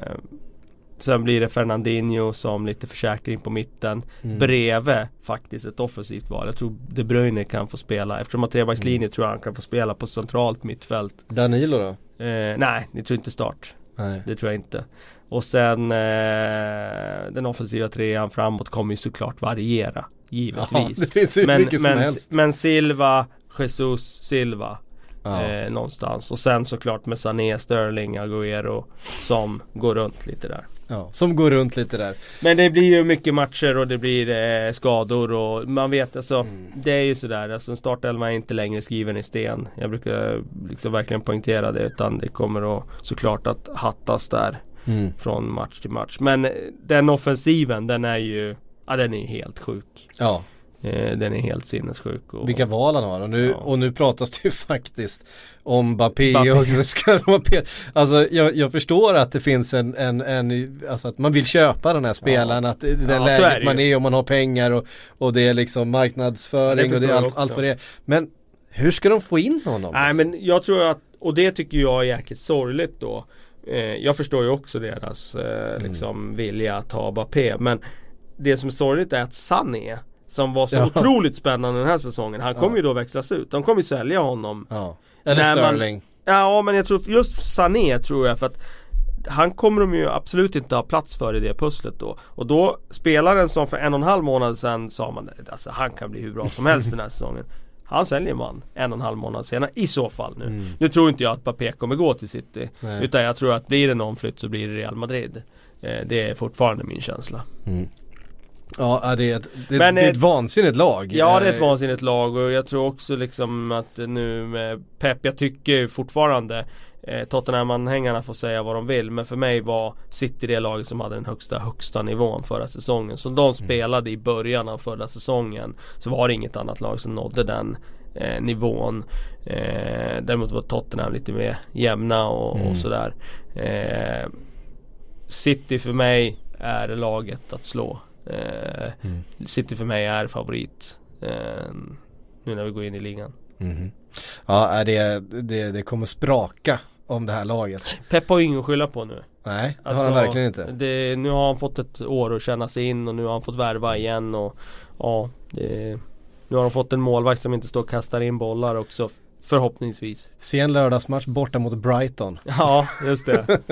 sen blir det Fernandinho som lite försäkring på mitten. Mm. Bredvid faktiskt ett offensivt val. Jag tror De Bruyne kan få spela. Eftersom han har trebackslinje Mm. tror jag han kan få spela på centralt mittfält. Danilo då? Eh, nej, det tror inte start. Nej. Det tror jag inte. Och sen eh, den offensiva trean framåt kommer ju såklart variera. Ja, Givetvis. det finns hur men, men, men Silva, Jesus, Silva Ja. eh, någonstans. Och sen såklart med Sané, Sterling, Agüero som går runt lite där. Ja, som går runt lite där. Men det blir ju mycket matcher och det blir eh, skador och man vet alltså Mm. Det är ju sådär, alltså en startelva är inte längre skriven i sten. Jag brukar liksom verkligen poängtera det utan det kommer att såklart att hattas där Mm. från match till match. Men eh, den offensiven den är ju, ja den är ju helt sjuk. Ja, Eh, den är helt sinnessjuk. Och, vilka val han har och nu, Ja. och nu pratas det ju faktiskt om Mbappé Mbappé. och Mbappé. Alltså jag, jag förstår att det finns en, en, en, alltså att man vill köpa den här spelaren, att det är Ja, är läget ju. man är och man har pengar och, och det är liksom marknadsföring Det och det är allt, allt vad det är. Men hur ska de få in honom? Nej alltså? men jag tror att, och det tycker jag är jäkligt sorgligt då. Eh, jag förstår ju också deras eh, liksom vilja att ha Mbappé. Men det som är sorgligt är att Sané som var så Ja. otroligt spännande den här säsongen. Han kommer Ja. ju då växlas ut. De kommer ju sälja honom. Ja. Eller När man- Sterling. Ja men jag tror just Sané tror jag för att han kommer de ju absolut inte ha plats för i det pusslet då. Och då spelaren som för en och en halv månad sedan sa man alltså han kan bli hur bra som helst den här säsongen. Han säljer man en och en halv månad senare i så fall nu. Mm. Nu tror inte jag att Mbappé kommer gå till City. Nej. Utan jag tror att blir det någon flytt så blir det Real Madrid. Eh, det är fortfarande min känsla. Mm. Ja, det är ett, det, Men, det är eh, ett vansinnigt lag. Ja det är ett Eh, vansinnigt lag och jag tror också liksom att nu med Pep, jag tycker fortfarande eh, Tottenham-anhängarna får säga vad de vill men för mig var City det laget som hade den högsta, högsta nivån förra säsongen. Så de spelade i början av förra säsongen så var det inget annat lag som nådde den eh, nivån. Eh, däremot var Tottenham lite mer jämna och, Mm. och sådär. Eh, City för mig är laget att slå. Eh, Mm. City för mig är favorit eh, Nu när vi går in i ligan Mhm. Ja, det, det, det kommer spraka om det här laget. Pep har ju ingen att skylla på nu Nej, det Alltså, har han verkligen inte. det, Nu har han fått ett år att känna sig in och nu har han fått värva igen och Ja det, Nu har de fått en målvakt som inte står och kastar in bollar också Förhoppningsvis Sen lördagsmatch borta mot Brighton. Ja just det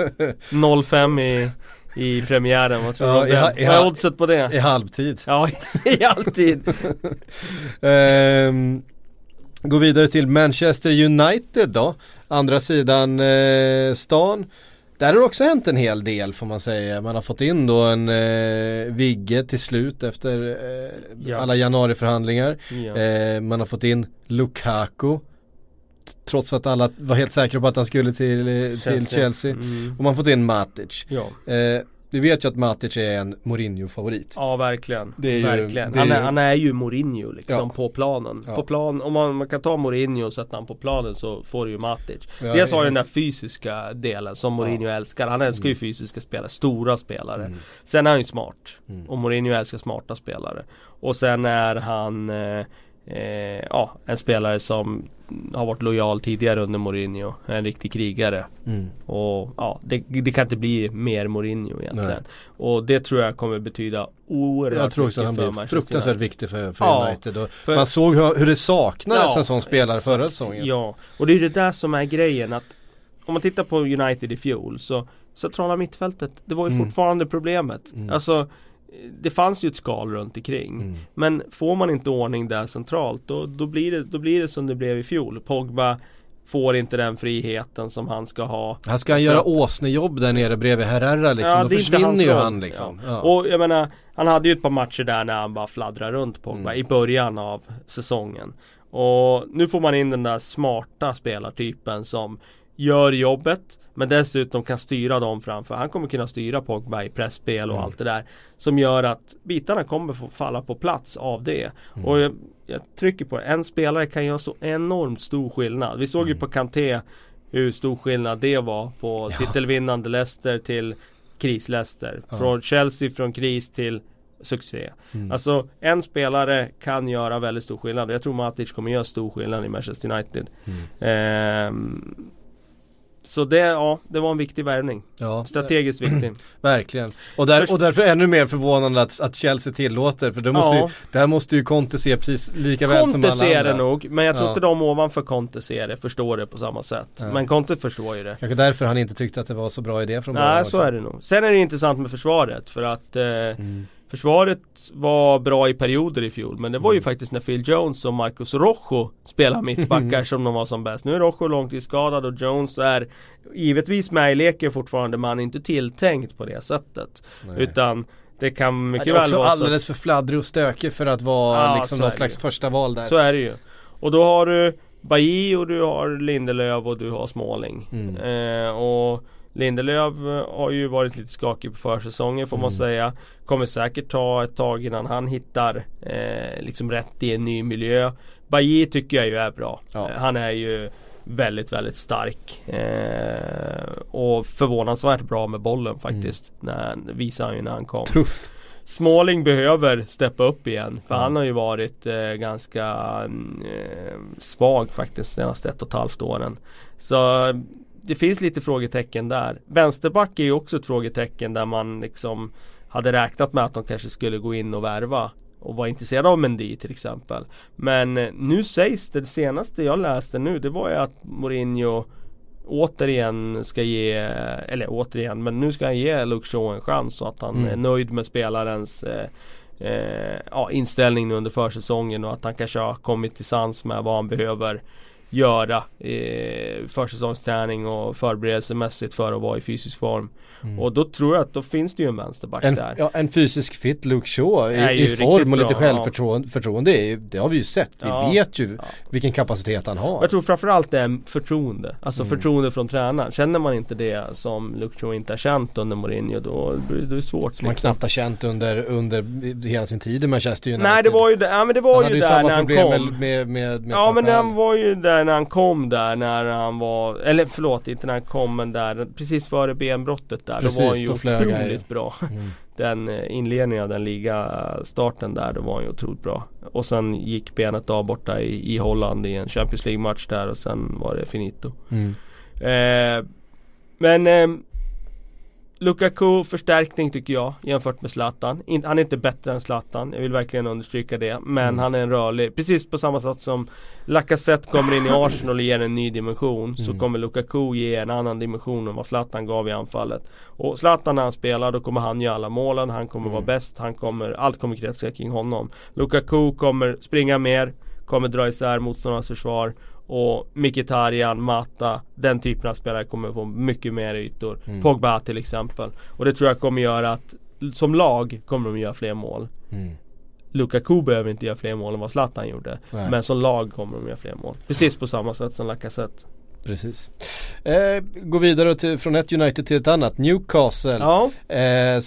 0-5 i, i premiären, vad tror du Ja, om det? i Vad är oddset på det? I halvtid. Ja, i alltid Ehm, gå vidare till Manchester United då. Andra sidan eh, stan. där har det också hänt en hel del får man säga. Man har fått in då en eh, Vigge till slut efter eh, Ja. alla januariförhandlingar. Ja. Eh, man har fått in Lukaku. Trots att alla var helt säkra på att han skulle till, eh, till Chelsea. Mm. Och man fått in Matic. Ja. Eh, vi vet ju att Matic är en Mourinho-favorit. Ja verkligen, ju- verkligen. är han, är, ju- han är ju Mourinho liksom Ja. på planen. Ja. På plan, om man, man kan ta Mourinho och sätta han på planen så får du ju Matic. Ja, Dels har du den där fysiska delen som Mourinho älskar. Han älskar ju fysiska spelare, stora spelare. Mm. Sen är han ju smart. Mm. Och Mourinho älskar smarta spelare. Och sen är han eh, eh, ja, en spelare som har varit lojal tidigare under Mourinho. En riktig krigare. Mm. Och ja, det, det kan inte bli mer Mourinho egentligen. Nej. Och det tror jag kommer betyda oerhört Jag tror också att han mycket blir fruktansvärt viktig för, för Ja, United. Och för- man såg hur, hur det saknades Ja, en sån spelare exakt. förra säsongen. Ja, och det är ju det där som är grejen att om man tittar på United i fjol så centrala mittfältet, det var ju Mm. fortfarande problemet. Mm. Alltså det fanns ju ett skal runt omkring. Mm. Men får man inte ordning där centralt då, då, blir det, då blir det som det blev i fjol. Pogba får inte den friheten som han ska ha. Han ska han göra åsnejobb där nere bredvid Herrera liksom, Ja, då försvinner ju han liksom. Ja. Ja. Och jag menar, han hade ju ett par matcher där när han bara fladdrar runt Pogba Mm. i början av säsongen. Och nu får man in den där smarta spelartypen som gör jobbet men dessutom kan styra dem framför. Han kommer kunna styra Pogba i pressspel och Mm. allt det där. Som gör att bitarna kommer få falla på plats av det. Mm. Och jag, jag trycker på det. En spelare kan göra så enormt stor skillnad. Vi såg ju Mm. på Kanté hur stor skillnad det var på Ja. titelvinnande Leicester till kris-Leicester. Ja. Från Chelsea från kris till succé. Mm. Alltså en spelare kan göra väldigt stor skillnad. Jag tror Matic kommer göra stor skillnad i Manchester United. Mm. Ehm, så det, ja, det var en viktig värvning. Ja, Strategiskt viktig. verkligen. Och, där, och därför ännu mer förvånande att, att Chelsea tillåter, för då måste Ja. ju, där måste ju Conte se precis lika väl som Conte alla ser andra. det nog, men jag tror Ja. inte de ovanför Conte ser det, förstår det på samma sätt. Ja. Men Conte förstår ju det. Kanske därför han inte tyckte att det var så bra idé från början Nej, så är det nog. Sen är det intressant med försvaret för att eh, Mm. Försvaret var bra i perioder i fjol men det var ju Mm. faktiskt när Phil Jones och Marcus Rojo spelade mittbackar som de var som bäst. Nu är Rojo långtidsskadad och Jones är givetvis med i leken fortfarande men han är inte tilltänkt på det sättet. Nej. Utan det kan mycket väl också vara så. alldeles för fladdrig och stökig för att vara Ja, liksom någon slags ju. första val där. Så är det ju. Och då har du Bailly och du har Lindelöf och du har Småling. Mm. Eh, och Lindelöf eh, har ju varit lite skakig på försäsongen får man Mm. säga. Kommer säkert ta ett tag innan han hittar eh, liksom rätt i en ny miljö. Bailly tycker jag ju är bra. Ja. Eh, han är ju väldigt, väldigt stark. Eh, och förvånansvärt bra med bollen faktiskt. När, visar han ju när han kom. Tuff. Småling behöver steppa upp igen för Ja. han har ju varit eh, ganska mm, eh, svag faktiskt senaste ett och ett halvt åren. Så det finns lite frågetecken där. Vänsterback är ju också ett frågetecken där man liksom hade räknat med att de kanske skulle gå in och värva och var intresserade av Mendy till exempel. Men eh, nu sägs det, det senaste jag läste nu det var ju att Mourinho återigen ska ge, eller återigen, men nu ska han ge Luke Shaw en chans så att han Mm. är nöjd med spelarens eh, eh, ja, inställning nu under försäsongen och att han kanske har kommit till sans med vad han behöver göra eh, försäsongsträning och förberedelsemässigt för att vara i fysisk form. Mm. Och då tror jag att då finns det ju en vänsterback En, där. ja, en fysisk fit Luke Shaw i, i form och lite bra, självförtroende, förtroende, är ju- det har vi ju sett. Vi Ja. vet ju Ja. vilken kapacitet han har. Jag tror framförallt det är förtroende. Alltså Mm. förtroende från tränaren. Känner man inte det som Luke Shaw inte har känt under Mourinho då det är det svårt. Som man liksom. knappt har känt under, under hela sin tid i Manchester United. Nej det var ju, ja, men det var han ju där när han kom. med, med, med, med Ja men han var ju där när han kom där när han var, eller förlåt inte när han kom men där precis före benbrottet där. Precis, då var han ju otroligt bra. Mm. Den eh, inledningen av den ligastarten där, då var han ju otroligt bra. Och sen gick benet av borta i, i Holland i en Champions League-match där och sen var det finito. Mm. Eh, men eh, Lukaku förstärkning tycker jag jämfört med Zlatan. In, han är inte bättre än Zlatan, jag vill verkligen understryka det. Men Mm. han är en rörlig, precis på samma sätt som Lacazette kommer in i Arsenal och ger en ny dimension. Så Mm. kommer Lukaku ge en annan dimension än vad Zlatan gav i anfallet. Och Zlatan när han spelar, då kommer han göra alla målen, han kommer Mm. vara bäst, han kommer, allt kommer kretsa kring honom. Lukaku kommer springa mer, kommer dra isär motståndarnas försvar Och Mkhitaryan, Mata, den typen av spelare kommer få mycket mer ytor. Mm. Pogba till exempel. Och det tror jag kommer göra att som lag kommer de göra fler mål. Mm. Lukaku behöver inte göra fler mål än vad Zlatan gjorde. Nej. Men som lag kommer de göra fler mål. Precis på samma sätt som Lacazette. Precis. Eh, gå vidare till, från ett United till ett annat. Newcastle. Ja, Eh,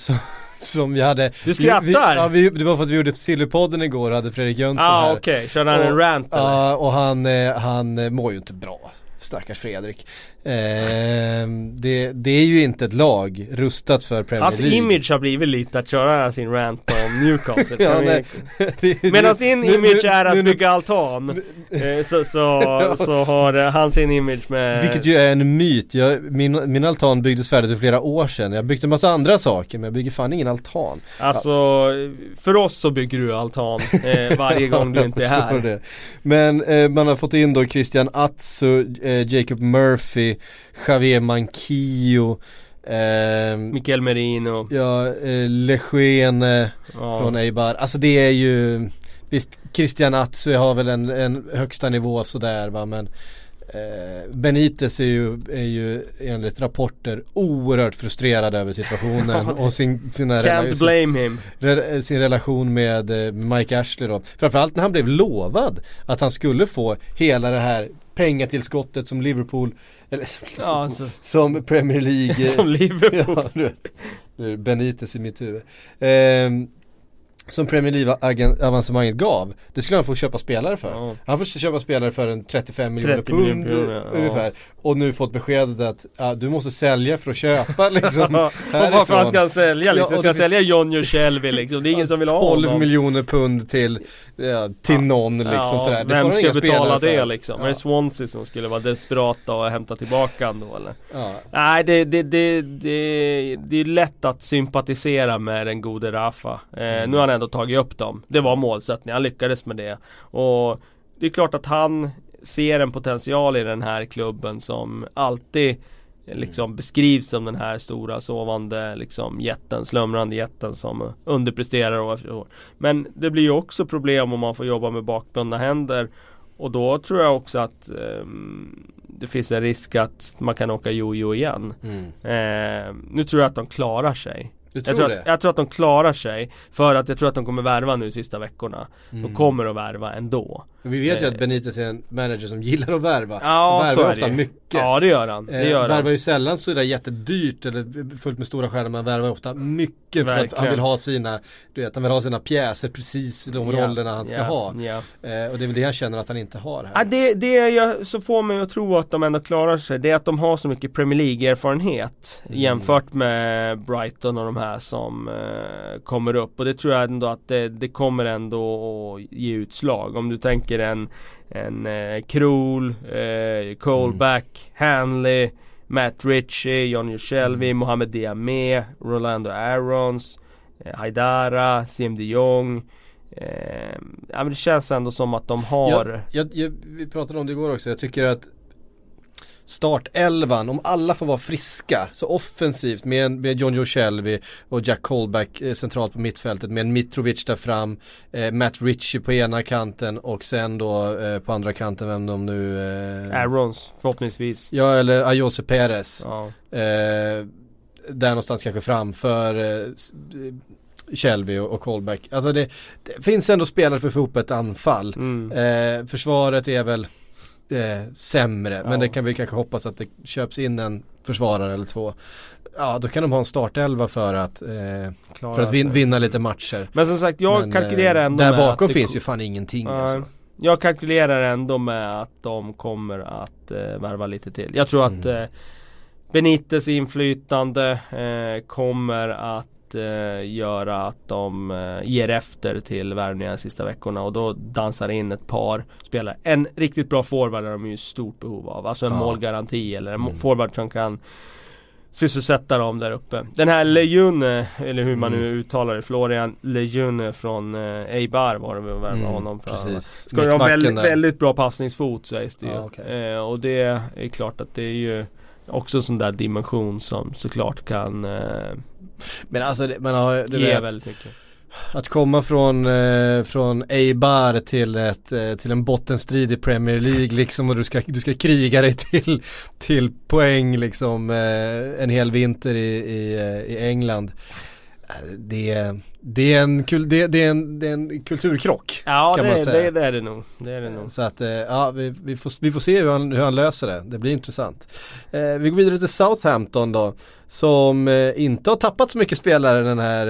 som vi hade Du skrattar? Vi, vi, ja, vi, det var för att vi gjorde Sillypodden igår och hade Fredrik Jönsson ah, här. okej. Körde han en rant eller? Ja, och han, eh, han mår ju inte bra. Stackars Fredrik. Eh, det, det är ju inte ett lag rustat för Premier Hans League. image har blivit lite att köra sin rant om Newcastle. Ja, nej. Medan din nu- image nu- är att nu- bygga altan eh, så, så, så har eh, han sin image med Vilket ju är en myt. Jag, min, min altan byggdes färdigt för flera år sedan. Jag byggt en massa andra saker men jag bygger fan ingen altan. Alltså för oss så bygger du altan eh, varje gång du inte är här. Men man har fått in då Christian Atsu, Jacob Murphy, Javier Manquillo, eh, Mikael Merino ja, eh, Lejeune ja. från Eibar. Alltså det är ju Visst, Christian Atsu har väl en, en högsta nivå sådär va men eh, Benitez är ju, är ju enligt rapporter oerhört frustrerad över situationen och sin, sina Can't blame him re- sin relation med eh, Mike Ashley då. Framförallt när han blev lovad att han skulle få hela det här pengatillskottet som Liverpool, eller som, Ja, Liverpool, alltså, som Premier League. Som Liverpool. Ja, Benitez i mitt huvud. Ehm, som Premier League-avancemanget gav. Det skulle han få köpa spelare för. Ja. Han får köpa spelare för en 35 miljoner 30 pund miljoner pund, ja. ungefär. Och nu fått beskedet att ja, du måste sälja för att köpa liksom. och varför han ska sälja liksom? Ja, och ska han sälja Jonjo Shelby liksom? Det är ingen som vill ha 12 honom miljoner pund till, till någon liksom sådär. Det vem ska betala det för. liksom? Är det Swansea som skulle vara desperata och hämta tillbaka han då eller? Nej det, det, det, det, det är lätt att sympatisera med den gode Rafa eh, Mm. Nu har han ändå tagit upp dem Det var målsättningen, han lyckades med det Och det är klart att han ser en potential i den här klubben som alltid eh, liksom beskrivs som den här stora sovande liksom jätten, slumrande jätten som underpresterar år efter år. Men det blir ju också problem om man får jobba med bakbundna händer och då tror jag också att ehm, det finns en risk att man kan åka jojo igen. Mm. Eh, nu tror jag att de klarar sig. Du Jag tror tror, det? att, jag tror att de klarar sig för att jag tror att de kommer värva nu sista veckorna. Mm. De kommer att värva ändå. Vi vet ju Eh. att Benitez är en manager som gillar att värva. Ja, Han så värvar är ofta det. mycket. Ja det gör han. Det Eh, gör värvar han. ju sällan sådär jättedyrt eller fullt med stora stjärnor. Man värvar ofta mycket för att han Verkligen. vill ha sina, du vet, han vill ha sina pjäser precis de Ja, rollerna han ska ja, ha. Eh, och det är väl det han känner att han inte har här. Ja, det, det jag, så får mig att tro att de ändå klarar sig Det är att de har så mycket Premier League-erfarenhet Mm. Jämfört med Brighton och de här som eh, kommer upp Och det tror jag ändå att det, det kommer ändå att ge utslag Om du tänker en, en eh, Krul, eh, Colback, Hanley Matt Ritchie, Johnny Shelby, Mohamed Diame, Rolando Arons eh, Haidara, Siem de Jong. Eh, ja, men Det känns ändå som att de har Jag, jag, jag, vi pratade om det igår också, jag tycker att startelvan, om alla får vara friska, så offensivt med, med John Joe Shelby och Jack Colback eh, centralt på mittfältet med en Mitrovic där fram, eh, Matt Ritchie på ena kanten och sen då eh, på andra kanten vem de nu... Eh, Arons förhoppningsvis Ja eller Ayose Perez. ja. Eh, där någonstans kanske framför eh, eh, Shelby och, och Colback. Alltså det, det finns ändå spelare för att få ihop ett anfall. Mm. Eh, försvaret är väl eh, sämre Ja. men det kan vi kanske hoppas att det köps in en försvarare eller två. Ja då kan de ha en startelva för att, eh, för att vin, vinna lite matcher. Men som sagt jag Men, kalkylerar eh, ändå Där med bakom att finns ju fan ingenting Ja, alltså. Jag kalkylerar ändå med att de kommer att eh, värva lite till Jag tror att Mm. eh, Benites inflytande eh, kommer att göra att de eh, ger efter till värvningarna de sista veckorna och då dansar in ett par spelare. En riktigt bra forward är de ju stort behov av. Alltså en Ja. målgaranti eller en Mm. forward som kan sysselsätta dem där uppe. Den här Lejeune, eller hur man nu Mm. uttalar det, Florian Lejeune från eh, Eibar var det vi värvade Mm, honom för. precis. Ska ha väldigt, väldigt bra passningsfot sägs det ju. Ja, okej. eh, och det är klart att det är ju också en sån där dimension som såklart kan eh, Men alltså det, man har, du vet, väldigt mycket. Att komma från, eh, från Eibar till, ett, eh, till en bottenstrid i Premier League liksom och du ska, du ska kriga dig till, till poäng liksom eh, en hel vinter i, i, eh, i England. Det, det, är en, kul, det, det, är en, det är en kulturkrock. Ja kan det, man säga. det, det är det nog. Det är det nog. Så att, eh, ja vi, vi, får, vi får se hur han, hur han löser det. Det blir intressant. Eh, vi går vidare till Southampton då. Som eh, inte har tappat så mycket spelare den här,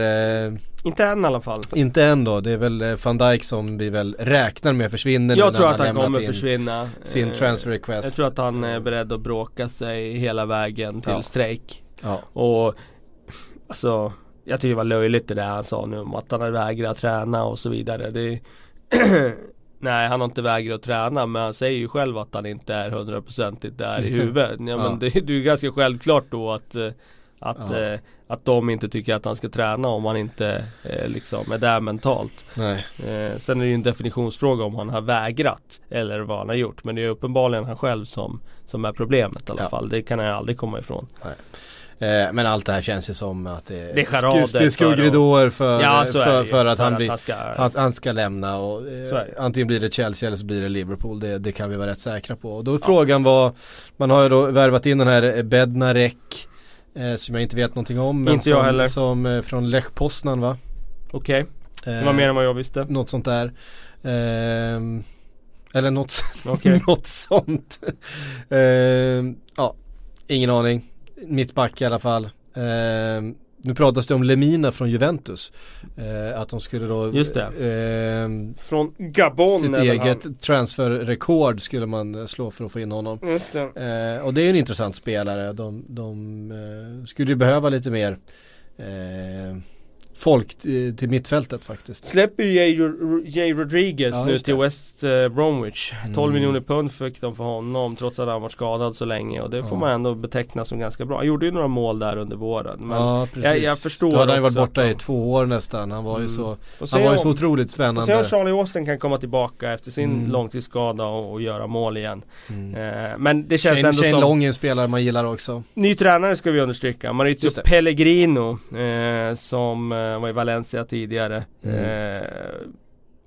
eh, Inte än i alla fall. inte än då. Det är väl eh, van Dijk som vi väl räknar med försvinner Jag tror att han lämnat kommer in försvinna. Sin Eh, transfer request. Jag tror att han är beredd att bråka sig hela vägen till Ja. strejk. Ja. Och alltså jag tycker det var löjligt det där han sa nu om att han hade vägrat träna och så vidare. Det, nej han har inte vägrat träna men han säger ju själv att han inte är hundraprocentigt där i huvudet. Ja, men det, det är ju ganska självklart då att eh, att, Ja. eh, att de inte tycker att han ska träna om han inte eh, liksom är där mentalt. Nej. Eh, sen är det ju en definitionsfråga om han har vägrat eller vad han har gjort. Men det är uppenbarligen han själv som, som är problemet i alla Ja. fall. Det kan jag aldrig komma ifrån. Eh, men allt det här känns ju som att det, Det är för skuggridåer för, Ja för, ju. för att han blir han ska, Han, han ska lämna och eh, antingen blir det Chelsea eller så blir det Liverpool. Det, det kan vi vara rätt säkra på. Och då är frågan vad, man har ju då värvat in den här Bednarek eh, som jag inte vet någonting om. Men Inte som, jag heller. Som eh, från Lech Poznan va? Okej, Eh, det var mer än vad jag visste. Något sånt där. Ehm, eller något, Okej. något sånt. Ehm, ja, ingen aning. Mittback i alla fall. Ehm, nu pratas det om Lemina från Juventus. Eh, att de skulle då Just det. ehm, Från Gabon sitt eget transferrekord skulle man eh, slå för att få in honom. han. Just det. Eh, och det är en intressant spelare. De, de eh, skulle ju behöva lite mer eh, folk till, till mittfältet faktiskt. Släpper ju Jay, Rodriguez Ja, nu till. West eh, Bromwich 12 Mm. miljoner pund fick de för honom trots att han varit skadad så länge och det får Ja. man ändå beteckna som ganska bra. Han gjorde ju några mål där under våren men ja precis. jag- jag förstår Då hade han ju varit borta i de- två år nästan. Han var ju Mm. så, han var ju om- så otroligt får se om spännande. Charlie Austin kan komma tillbaka efter sin Mm. långtidsskada och, och göra mål igen. Mm. Eh, men det känns Shane, ändå Shane som Long är en spelare man gillar också. Ny tränare ska vi understryka, Maurizio. Pellegrino eh, som eh, var i Valencia tidigare. Mm. Eh,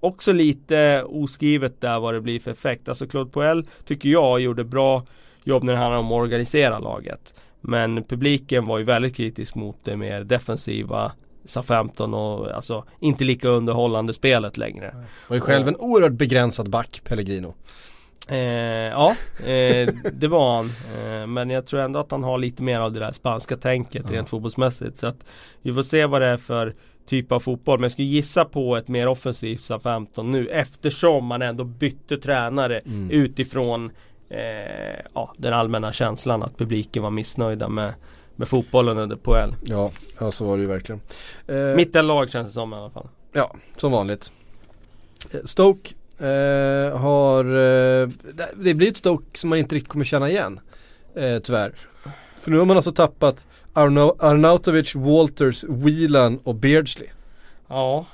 också lite oskrivet där vad det blir för effekt. Alltså Claude Puel tycker jag gjorde bra jobb när det handlar om att organisera laget. Men publiken var ju väldigt kritisk mot det mer defensiva SA-15 och alltså inte lika underhållande spelet längre. Var ju själv en oerhört begränsad back, Pellegrino. Eh, ja, eh, det var han. Eh, men jag tror ändå att han har lite mer av det där spanska tänket Ja. rent fotbollsmässigt. Så att vi får se vad det är för typ av fotboll. Men jag skulle gissa på ett mer offensivt SA-15 nu eftersom man ändå bytte tränare Mm. utifrån eh, ja, den allmänna känslan att publiken var missnöjda med, med fotbollen under Poel. Ja, ja så var det ju verkligen. Eh, Mittenlag känns det som i alla fall. Ja, som vanligt. Eh, Stoke eh, har, eh, det- blir ett Stoke som man inte riktigt kommer känna igen. Eh, tyvärr. För nu har man alltså tappat Arno, Arnautovic, Walters, Whelan och Beardsley. Ja,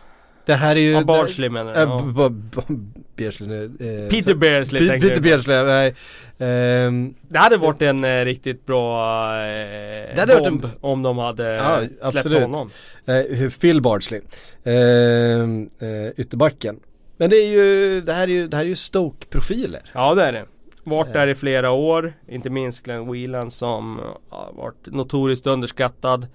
Det här är ju... ja Barsley menar Äh, jag. b- Ja. Beardsley nu. Eh, Peter så- Beardsley tänker Peter. Beardsley, nej. Ehm, Det hade varit en eh, riktigt bra eh, Det hade varit bomb om de hade Ja, släppt absolut. honom. eh, Phil Bardsley. Ehm, eh, ytterbacken. Men det är ju, det här är ju, det här är ju Stoke-profiler. Ja det är det. Varit Eh. där i flera år. Inte minst Glenn Whelan som har varit notoriskt underskattad.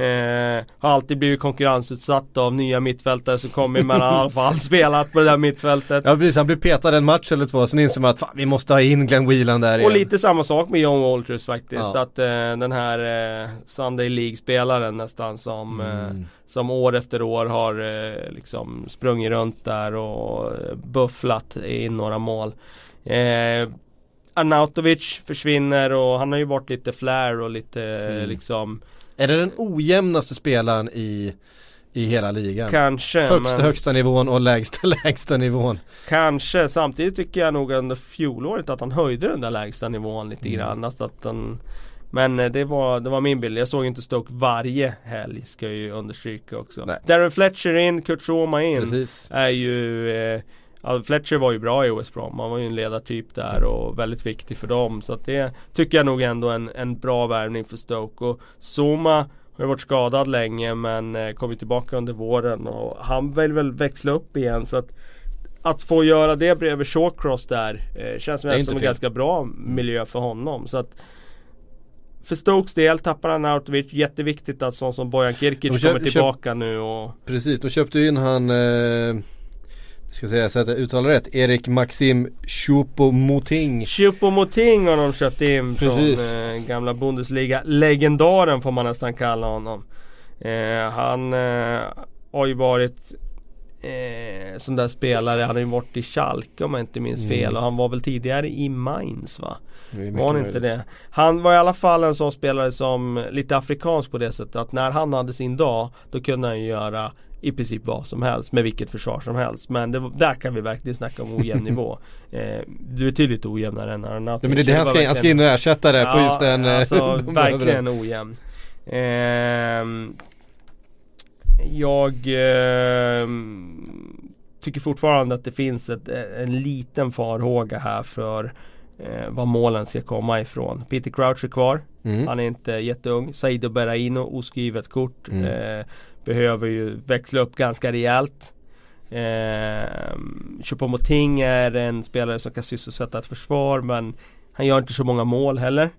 Eh, har alltid blivit konkurrensutsatt av nya mittfältare som kommer men har i alla fall spelat på det där mittfältet. Ja precis, han blir petad en match eller två, sen inser man att fan, vi måste ha in Glenn Whelan där Och igen. lite samma sak med John Walters faktiskt. Ja. Att eh, den här eh, Sunday League-spelaren nästan som eh, Mm. Som år efter år har eh, liksom sprungit runt där och eh, bufflat in några mål. Arnautovic försvinner och han har ju varit lite flair och lite Mm. liksom Är det den ojämnaste spelaren i, i hela ligan? Kanske Högsta men högsta nivån och lägsta lägsta nivån. Kanske Samtidigt tycker jag nog under fjolåret att han höjde den där lägsta nivån lite Mm. grann att, att han, Men eh, det var, det var min bild. Jag såg inte Stoke varje helg ska jag ju understryka också. Nej. Darren Fletcher in, Kurt Schoma in. Precis. är ju eh, ja, Fletcher var ju bra i West Brom. Han var ju en ledartyp där och väldigt viktig för dem. Så att det tycker jag nog ändå är en, en bra värvning för Stoke. Och Zuma har varit skadad länge men eh, kommit tillbaka under våren och han vill väl växla upp igen så att att få göra det bredvid Shawcross där eh, känns som, som en ganska bra miljö för honom. Så att för Stokes del tappar han Nautovic. Jätteviktigt att sån som Bojan Kirkic kommer tillbaka nu och Precis, de köpte in han eh, Ska säga så att jag uttalar rätt. Erik Maxim Choupo-Moting. Choupo-Moting har de köpt in Precis. från eh, gamla Bundesliga-legendaren får man nästan kalla honom. Eh, han eh, har ju varit eh, sån där spelare. Han har ju varit i Schalke om jag inte minns mm. fel och han var väl tidigare i Mainz va? Var han inte det? Han var i alla fall en sån spelare som lite afrikansk på det sättet att när han hade sin dag då kunde han ju göra i princip vad som helst med vilket försvar som helst. Men det, där kan vi verkligen snacka om ojämn nivå. Eh, det är betydligt ojämnare än Arnautovic. Ja, men det är det han ska, han ska in och ersätta det ja, på just den. Eh, alltså, verkligen ojämn. Eh, jag eh, tycker fortfarande att det finns ett, en liten farhåga här för eh, var målen ska komma ifrån. Peter Crouch är kvar. Mm. Han är inte jätteung. Saido Berraino, oskrivet kort. Mm. Eh, behöver ju växla upp ganska rejält. Eh, Choupo-Moting är en spelare som kan sysselsätta ett försvar men han gör inte så många mål heller.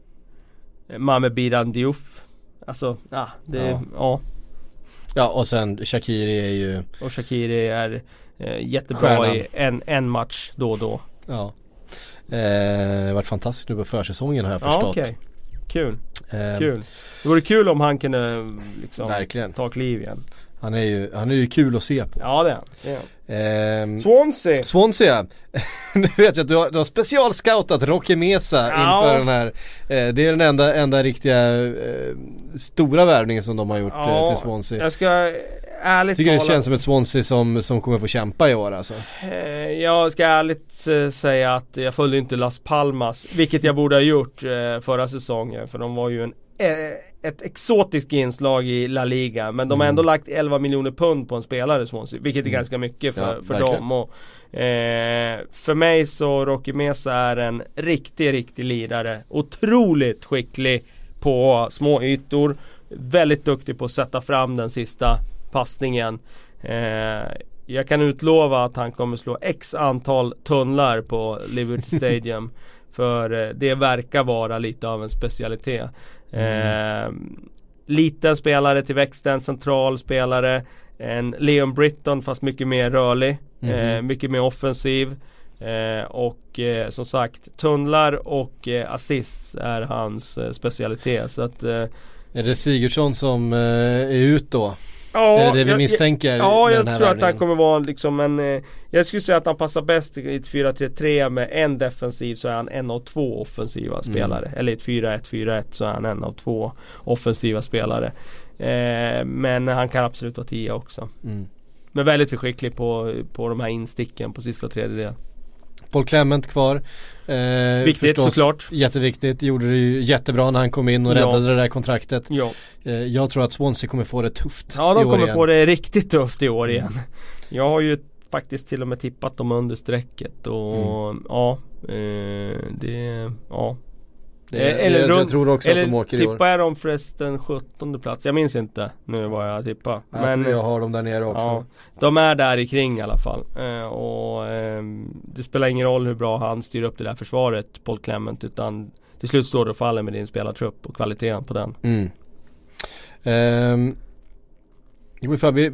Eh, Mame Biran Diouf. Alltså, ja, det, ja. ja. Ja och sen Shakiri är ju Och Shakiri är eh, jättebra Stjärnan. i en, en match då och då. Ja. Eh, det varit fantastiskt nu på försäsongen har jag förstått. Ja, okay. Kul. Eh, kul. Det vore kul om han kunde liksom verkligen. ta kliv igen. Han är ju, han är ju kul att se på. Ja det är han. Det är han. Eh, Swansea! Swansea! nu vet jag att du har, du har specialscoutat Rocky Mesa ja. inför den här eh, Det är den enda, enda riktiga eh, stora värvningen som de har gjort ja, till Swansea. Jag ska ärligt Tycker talat, det känns som ett Swansea som, som kommer få kämpa i år alltså? Eh, jag ska ärligt eh, säga att jag följde inte Las Palmas, vilket jag borde ha gjort eh, förra säsongen för de var ju en ett exotiskt inslag i La Liga men de har mm. ändå lagt 11 miljoner pund på en spelare Swansea Vilket är mm. ganska mycket för, ja, för dem och, eh, För mig så Rocky Mesa är en riktig, riktig lirare Otroligt skicklig på små ytor Väldigt duktig på att sätta fram den sista passningen. Eh, jag kan utlova att han kommer slå x antal tunnlar på Liberty Stadium. för eh, det verkar vara lite av en specialitet. Mm. Eh, liten spelare till växten, central spelare. En Leon Britton fast mycket mer rörlig. Mm. Eh, mycket mer offensiv. Eh, och eh, som sagt tunnlar och eh, assists är hans eh, specialitet. Så att, är det Sigurdsson som är ut då? Ja, är det det vi misstänker? Ja, jag tror världen? att han kommer vara liksom en eh, Jag skulle säga att han passar bäst i ett 4-3-3 med en defensiv så är han en av två offensiva mm. spelare. Eller i ett 4-1-4-1 så är han en av två offensiva spelare. Eh, men han kan absolut vara 10 också. Mm. Men väldigt skicklig på, på de här insticken på sista tredjedel. Paul Clement kvar. Eh, Viktigt förstås, såklart. Jätteviktigt. Gjorde det ju jättebra när han kom in och räddade ja. det där kontraktet. Ja. Eh, jag tror att Swansea kommer få det tufft Ja de kommer igen. få det riktigt tufft i år igen. Mm. Jag har ju faktiskt till och med tippat dem under strecket och mm. ja, eh, det, ja det, eller runt, jag tror också eller att de åker i år. Tippar jag dem förresten 17 plats? Jag minns inte nu vad jag tippar. Jag men jag har dem där nere också. Ja, de är där i kring i alla fall. Eh, och eh, det spelar ingen roll hur bra han styr upp det där försvaret, Paul Clement. Utan till slut står det och faller med din spelartrupp och kvaliteten på den. Mm. Um.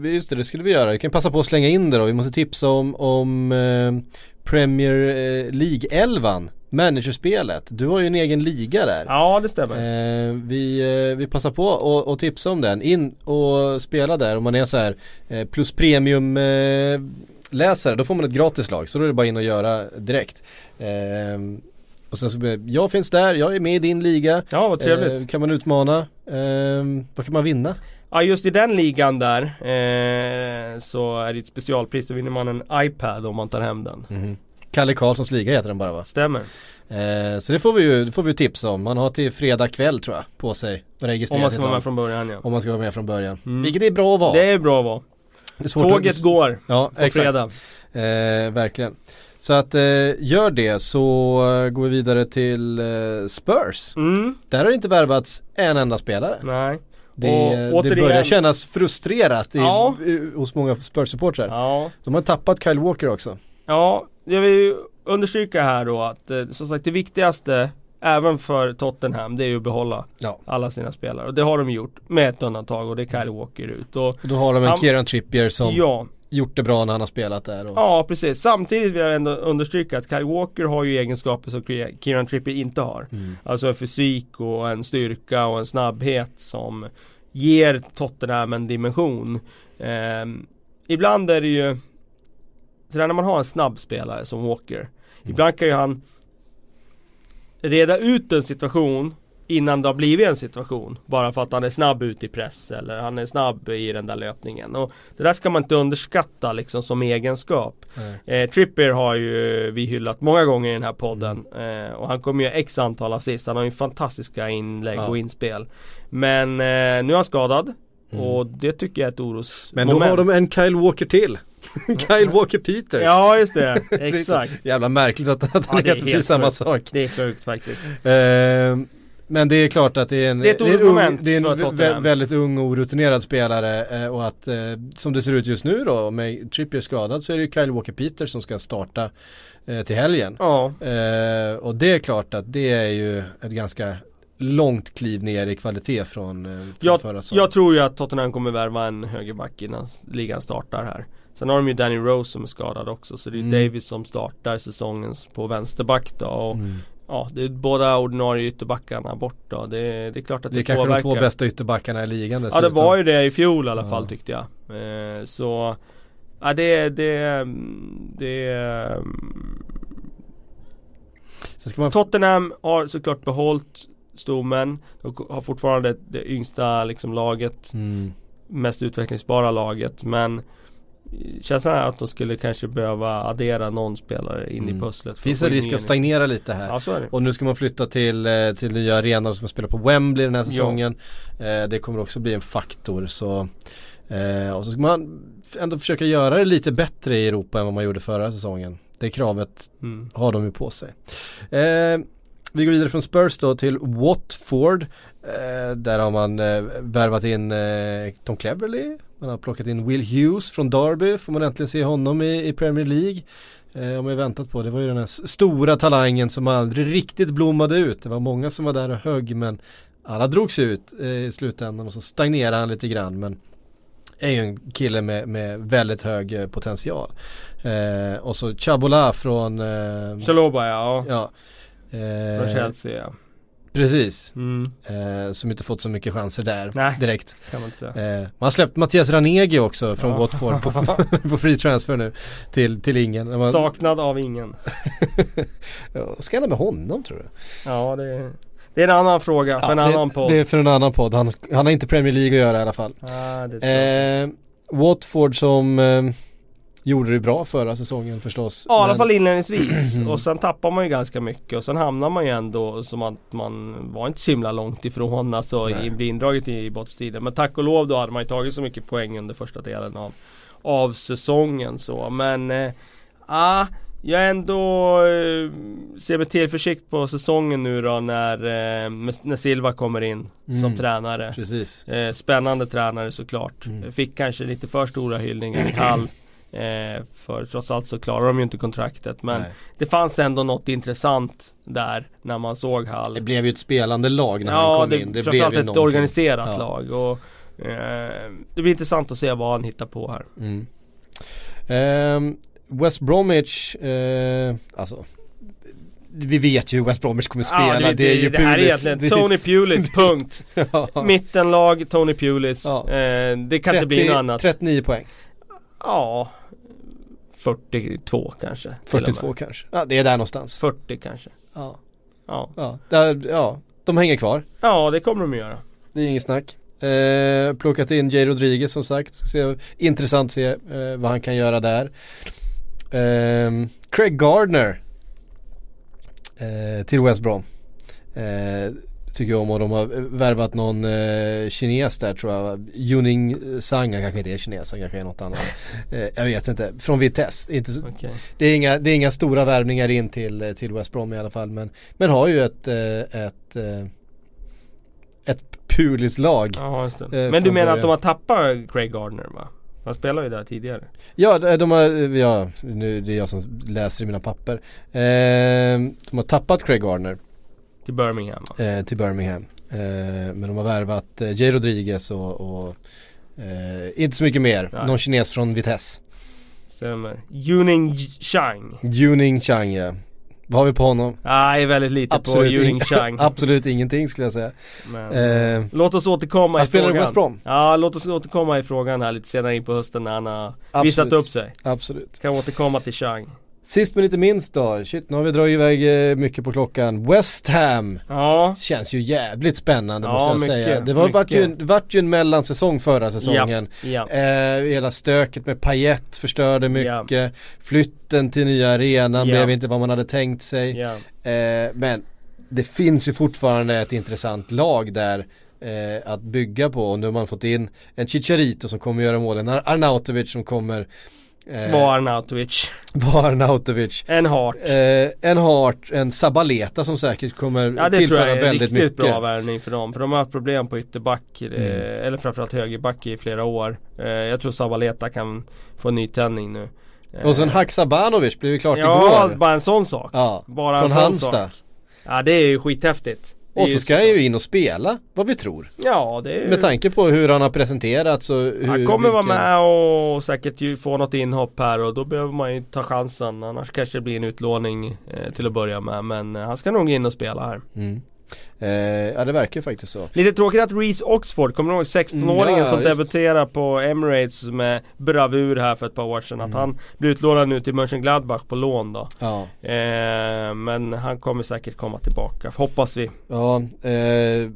just det, det skulle vi göra. Vi kan passa på att slänga in det då. Vi måste tipsa om, om eh, Premier eh, League-elvan managerspelet. Du har ju en egen liga där. Ja det stämmer. Eh, vi, eh, vi passar på att och tipsa om den. In och spela där om man är så här eh, plus premium eh, läsare. Då får man ett gratis lag. Så då är det bara in och göra direkt. Eh, och sen så, jag finns där, jag är med i din liga. Ja vad trevligt. Eh, kan man utmana. vad kan man vinna? Ja just i den ligan där eh, så är det ett specialpris. Då vinner man en iPad om man tar hem den. Mm. Kalle Karlssons liga heter den bara va? Stämmer. Eh, så det får vi ju det får vi tips om. Man har till fredag kväll tror jag på sig. Om man ska vara med från början ja. Om man ska vara med från början. Mm. Vilket är bra att vara. Det är bra att vara. Tåget att... går ja, på exakt. fredag. Eh, verkligen. Så att eh, gör det så uh, går vi vidare till uh, Spurs. Mm. Där har det inte värvats en enda spelare. Nej. Det, Och det börjar kännas frustrerat i, Ja. hos många Spurs-supportrar. Ja, De har tappat Kyle Walker också. ja jag vill understryka här då att eh, som sagt det viktigaste även för Tottenham det är ju att behålla Ja. alla sina spelare. Och det har de gjort med ett undantag och det är Kyle Walker ut. Och, Och då har de en Han- Kieran Trippier som ja, gjort det bra när han har spelat där. Och, ja, precis. Samtidigt vill jag ändå understryka att Kyle Walker har ju egenskaper som Kieran Trippier inte har. Mm. Alltså en fysik och en styrka och en snabbhet som ger Tottenham en dimension. Ehm, ibland är det ju sådär när man har en snabb spelare som Walker. Ibland kan ju han reda ut en situation innan det har blivit en situation. Bara för att han är snabb ut i press eller han är snabb i den där löpningen. Och det där ska man inte underskatta liksom som egenskap. Eh, Trippier har ju vi hyllat många gånger i den här podden eh, och han kommer ju x antal assist. Han har ju fantastiska inlägg Ja. och inspel. Men eh, nu är han skadad och det tycker jag är ett orosmoment. Men då har de en Kyle Walker till. Kyle Walker Peters. Ja just det, Det är exakt. Jävla märkligt att, att han Ja, det är heter precis samma sak. Det är sjukt faktiskt. Eh, men det är klart att det är en, Det är ett en, ung, orosmoment det är en väldigt ung och orutinerad spelare eh, och att eh, som det ser ut just nu då med Trippier skadad så är det ju Kyle Walker Peters som ska starta eh, till helgen. Ja, Eh, och det är klart att det är ju ett ganska långt kliv ner i kvalitet från, från jag, förra säsongen. jag tror ju att Tottenham kommer värva en högerback innan ligan startar här. Sen har de ju Danny Rose som är skadad också så det är Mm. Davis som startar säsongen på vänsterback då. Och, Mm. Ja, det är båda ordinarie ytterbackarna bort då. Det, det är klart att det, Det är kanske påverkar. de två bästa ytterbackarna i ligan Ja det dessutom. var ju det i fjol i alla Ja. fall tyckte jag. Eh, så, ja det, det, det Sen ska man Tottenham har såklart behållit stommen. De har fortfarande det yngsta liksom laget, mm. mest utvecklingsbara laget. Men känslan är att de skulle kanske behöva addera någon spelare in Mm. i pusslet. Finns en risk att stagnera lite här. Ja så är det. Och nu ska man flytta till, eh, till nya arenor som spelar på Wembley den här säsongen. Eh, det kommer också bli en faktor så eh, Och så ska man ändå försöka göra det lite bättre i Europa än vad man gjorde förra säsongen. Det kravet Mm. har de ju på sig. Eh, vi går vidare från Spurs då till Watford. Eh, där har man eh, värvat in eh, Tom Cleverley. Man har plockat in Will Hughes från Derby. Får man äntligen se honom i, Premier League. Eh, om jag väntat på. Det var ju den här stora talangen som aldrig riktigt blommade ut. Det var många som var där och högg men alla drogs ut i slutändan och så stagnerade han lite grann. Men är ju en kille med, med väldigt hög potential. Eh, och så Chabola från eh, Chaloba ja. Ja. Från Eh, Chelsea ja. Precis. Mm. Eh, som inte fått så mycket chanser där Nej. direkt. Kan man inte säga. Eh, man har släppt Mattias Ranegi också från Ja. Watford på, på free transfer nu till, till ingen. Man, Saknad av ingen. ja, vad ska hända med honom tror du? Ja det är, det är en annan fråga för en det, annan podd. Det är för en annan podd. Han, han har inte Premier League att göra i alla fall. Ja, är Eh, Watford som eh, gjorde det bra förra säsongen förstås. Ja i alla Men- fall inledningsvis och sen tappar man ju ganska mycket och sen hamnar man ju ändå som att man var inte så himla långt ifrån alltså Nej. i, bli indraget i bottstriden. Men tack och lov då hade man ju tagit så mycket poäng under första delen av, av säsongen så men eh, ah, jag ändå eh, ser med tillförsikt på säsongen nu då när, eh, när Silva kommer in som Mm. tränare. Precis. Eh, spännande tränare såklart. Mm. Fick kanske lite för stora hyllningar i Hall. Eh, för trots allt så klarar de ju inte kontraktet. Men Nej. det fanns ändå något intressant där när man såg Hall. Det blev ju ett spelande lag när han ja, kom det, in. Det blev ju ett någonting. organiserat Ja. lag. Och, eh, det blir intressant att se vad han hittar på här. Mm. Ehm, West Bromwich, eh, alltså vi vet ju hur West Bromwich kommer spela. Ja, det, är ju det här är egentligen Tony Pulis, punkt. ja. Mittenlag, Tony Pulis. Ja. Eh, det kan inte bli något annat. 39 poäng. Ja, 42 kanske. till och med. 42 kanske. Ja, det är där någonstans. 40 kanske. Ja, Ja. ja, där, ja. de hänger kvar. ja, det kommer de att göra. Det är inget snack. Eh, plockat in Jay Rodriguez som sagt. Se, intressant att se eh, vad han kan göra där. Ehm, Craig Gardner eh, till West Brom. Tycker jag om och de har värvat någon eh, kines där tror jag. Yuning Sang, han kanske inte är kines, han kanske är något annat. Eh, jag vet inte, från Vitesse. Inte Okej. det, är inga, det är inga stora värvningar in till, till West Brom i alla fall. Men, men har ju ett, eh, ett, eh, ett Pulis-lag. Ja, just det. Eh, Men du menar att de har tappat Craig Gardner va? Han spelade ju där tidigare. Ja, de de har, ja, nu det är jag som läser i mina papper. Eh, de har tappat Craig Gardner Till Birmingham va? eh, till Birmingham. Eh, men de har värvat eh, Jay Rodriguez och, och eh, inte så mycket mer. Nej. Någon kines från Vitesse. Stämmer. Yuning Chang. Juning Chang ja. Vad har vi på honom? Nej, väldigt lite på Yuning ing- Chang. absolut ingenting skulle jag säga. Men, Eh, Låt oss återkomma han i spelar i frågan. West Brom. Ja, låt oss återkomma i frågan här lite senare in på hösten när han har Absolut. visat upp sig. Absolut. Kan återkomma till Chang. Sist men inte minst då, shit nu har vi dragit iväg eh, mycket på klockan. West Ham. Ja, Känns ju jävligt spännande Ja, måste jag mycket, säga. Det var, vart, ju, vart ju en mellansäsong förra säsongen. ja. Eh, hela stöket med Payet förstörde mycket. Flytten till nya arenan Ja. blev inte vad man hade tänkt sig. ja. Eh, men det finns ju fortfarande ett intressant lag där eh, att bygga på. Och nu har man fått in en Chicharito som kommer göra målen. Ar- Arnautovic som kommer eh, Var Arnautovic. var Arnautovic. En Hart. Eh, en Hart, en Sabaleta som säkert kommer Ja det tror tillföra jag är väldigt riktigt mycket. bra värvning för dem. För de har haft problem på ytterback, eh, Mm. eller framförallt högerback i flera år. Eh, jag tror Sabaleta kan få nytändning nu. Eh, Och sen Haksabanovic blev ju klart Ja, igår. bara en sån sak. Ja, Bara en från sån Halmstad. sak. Ja det är ju skithäftigt. Och så ska han ju in och spela, vad vi tror. Ja det är. Med tanke på hur han har presenterats och hur Han kommer vara med och säkert ju få något inhopp här och då behöver man ju ta chansen. Annars kanske det blir en utlåning eh, till att börja med. Men eh, han ska nog in och spela här. Mm. Eh, ja det verkar ju faktiskt så. Lite tråkigt att Reece Oxford, kommer du ihåg 16-åringen Mm, ja, som just. debuterade på Emirates med bravur här för ett par år sedan. Att Mm. han blir utlånad nu till Mönchengladbach på lån då. Ja, Eh, men han kommer säkert komma tillbaka, hoppas vi. ja eh,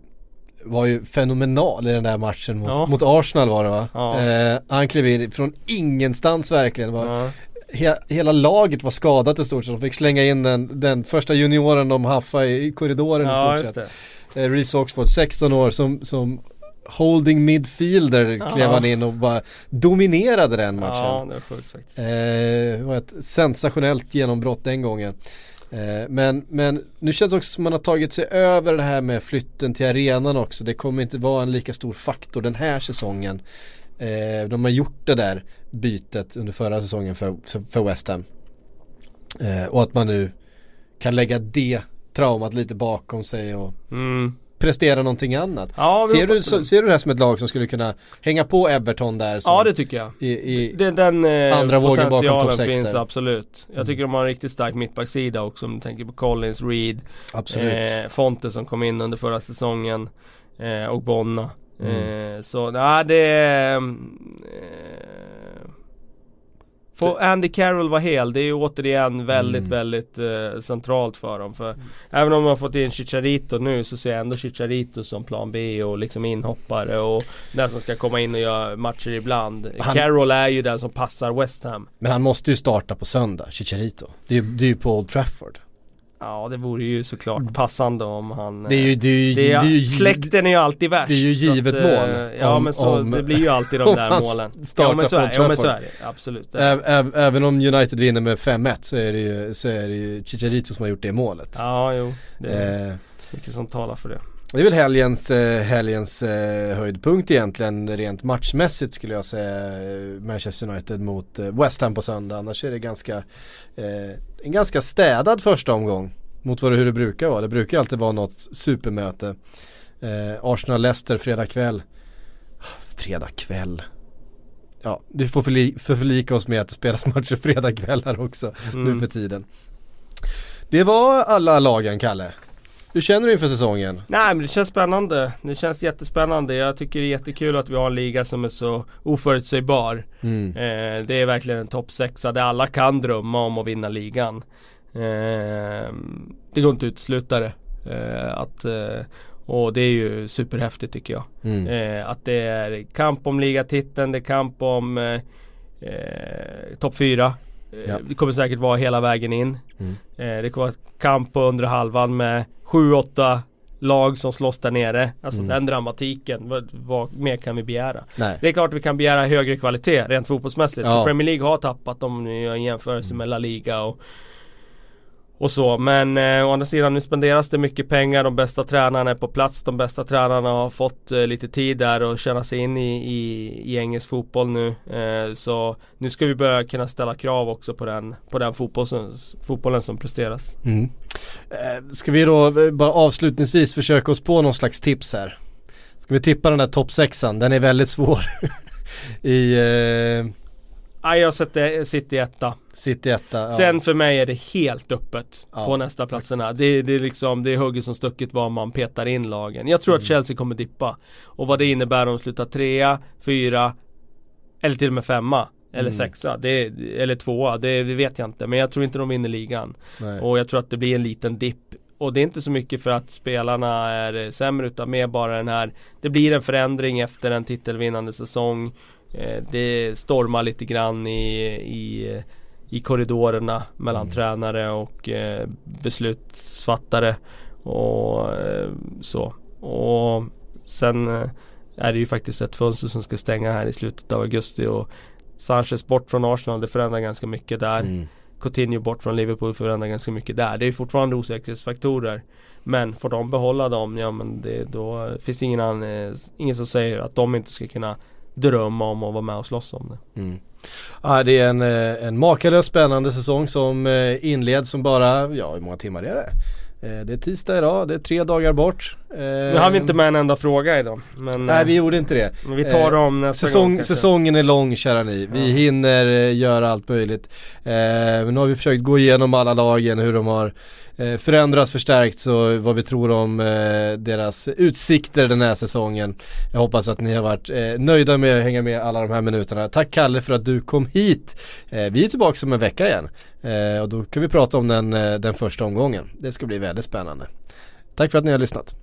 var ju fenomenal i den där matchen mot, Ja. mot Arsenal var det va? Ja. Eh, han klev in från ingenstans verkligen. Var. He, hela laget var skadat i stort sett. De fick slänga in den, den första junioren de haffade i, korridoren Ja i stort sett. Eh, Reece Oxford, 16 år som, som holding midfielder klev Ja. han in och bara dominerade den matchen. Ja det var sjukt faktiskt. Eh, det var ett sensationellt genombrott den gången. Eh, men, men nu känns det också som man har tagit sig över det här med flytten till arenan också. Det kommer inte vara en lika stor faktor den här säsongen. Eh, de har gjort det där bytet under förra säsongen för, för West Ham. Eh, och att man nu kan lägga det traumat lite bakom sig och Mm. prestera någonting annat. Ja, ser, du, så, ser du det här som ett lag som skulle kunna hänga på Everton där? Som Ja det tycker jag. i, i, Det, den eh, Andra vågen bakom topp sex finns där. absolut. Jag tycker de har en riktigt stark mittbacksida också om du tänker på Collins, Reed, Absolut. eh, Fonte som kom in under förra säsongen eh, och Bonna. Mm. Eh, så nej det är... Eh, Får Andy Carroll vara hel, det är ju återigen väldigt, Mm. väldigt eh, centralt för dem. För även om de har fått in Chicharito nu så ser jag ändå Chicharito som plan B och liksom inhoppare och den som ska komma in och göra matcher ibland. Han- Carroll är ju den som passar West Ham. Men han måste ju starta på söndag, Chicharito. Det är ju, det är ju på Old Trafford. Ja det vore ju såklart passande om han... Det är ju, det är ju, det är, det är ju släkten är ju alltid värst. det är ju så att, givet eh, mål Ja om- men så, om- det blir ju alltid de där målen. Ja men så är, ja, men så är det, absolut. Ä- ä- även om United vinner med 5-1 så är det ju, så är det ju Chicharito som har gjort det målet. Ja jo, det är Eh, mycket som talar för det. Det är väl helgens, eh, helgens eh, höjdpunkt egentligen rent matchmässigt skulle jag säga. eh, Manchester United mot West Ham på söndag. Annars är det ganska, en ganska städad första omgång. Mot vad det, hur det brukar vara. Det brukar alltid vara något supermöte. Arsenal-Leicester fredag kväll. Fredag kväll. Ja, vi får förli- för förlika oss med att det spelas matcher fredag kvällar också nu Mm. för tiden. Det var alla lagen, Kalle. Hur känner du inför säsongen? Nej men det känns spännande. Det känns jättespännande. Jag tycker det är jättekul att vi har en liga som är så oförutsägbar. Mm. Eh, det är verkligen en toppsexa där alla kan drömma om att vinna ligan. Eh, det går inte att utesluta det. Eh, att, eh, och det är ju superhäftigt tycker jag. Mm. Eh, att det är kamp om ligatiteln, det är kamp om eh, eh topp 4. Ja. Det kommer säkert vara hela vägen in. Mm. Eh, det kommer vara kamp på undre halvan med 7-8 lag som slåss där nere. Alltså Mm. den dramatiken, vad, vad mer kan vi begära? Nej. Det är klart vi kan begära högre kvalitet rent fotbollsmässigt. Ja. Premier League har tappat om ni gör en jämförelse med La Liga och och så men eh, å andra sidan nu spenderas det mycket pengar, de bästa tränarna är på plats, de bästa tränarna har fått eh, lite tid där och känna sig in i, i, i engelsk fotboll nu. Eh, så nu ska vi börja kunna ställa krav också på den, på den fotbollen, fotbollen som presteras. Mm. Eh, ska vi då eh, bara avslutningsvis försöka oss på någon slags tips här? Ska vi tippa den där toppsexan? Den är väldigt svår. I eh, Ja, jag sätter City etta. City etta. Ja. Sen för mig är det helt öppet Ja, på nästa platserna. Det, det är liksom, det är hugget som stucket var man petar in lagen. Jag tror Mm. att Chelsea kommer dippa. Och vad det innebär om de slutar trea, fyra eller till och med femma. Eller Mm. sexa, det, eller tvåa, det, det vet jag inte. Men jag tror inte de vinner ligan. Nej. Och jag tror att det blir en liten dipp. Och det är inte så mycket för att spelarna är sämre utan mer bara den här Det blir en förändring efter en titelvinnande säsong Det stormar lite grann i, i, i korridorerna mellan Mm. tränare och eh, beslutsfattare och eh, så. Och sen eh, är det ju faktiskt ett fönster som ska stänga här i slutet av augusti och Sanchez bort från Arsenal, det förändrar ganska mycket där. Mm. Coutinho bort från Liverpool förändrar ganska mycket där. Det är fortfarande osäkerhetsfaktorer. Men får de behålla dem, ja men det, då finns det ingen, an, ingen som säger att de inte ska kunna dröm om att vara med och slåss om det. Mm. Ja, det är en, eh, en makalöst spännande säsong som eh, inleds som bara, ja hur många timmar är det? Eh, det är tisdag idag, det är tre dagar bort. Eh, Nu har vi inte med en enda fråga idag. Men, Nej vi eh, gjorde inte det. men vi tar eh, dem nästa Säsong, gång kanske. säsongen är lång kära ni. Vi Ja. hinner göra allt möjligt. Men nu har vi försökt gå igenom alla lagen, hur de har förändrats, förstärkts och vad vi tror om deras utsikter den här säsongen. Jag hoppas att ni har varit nöjda med att hänga med alla de här minuterna. Tack Kalle för att du kom hit. Vi är tillbaka om en vecka igen. Och då kan vi prata om den, den första omgången. Det ska bli väldigt spännande. Tack för att ni har lyssnat.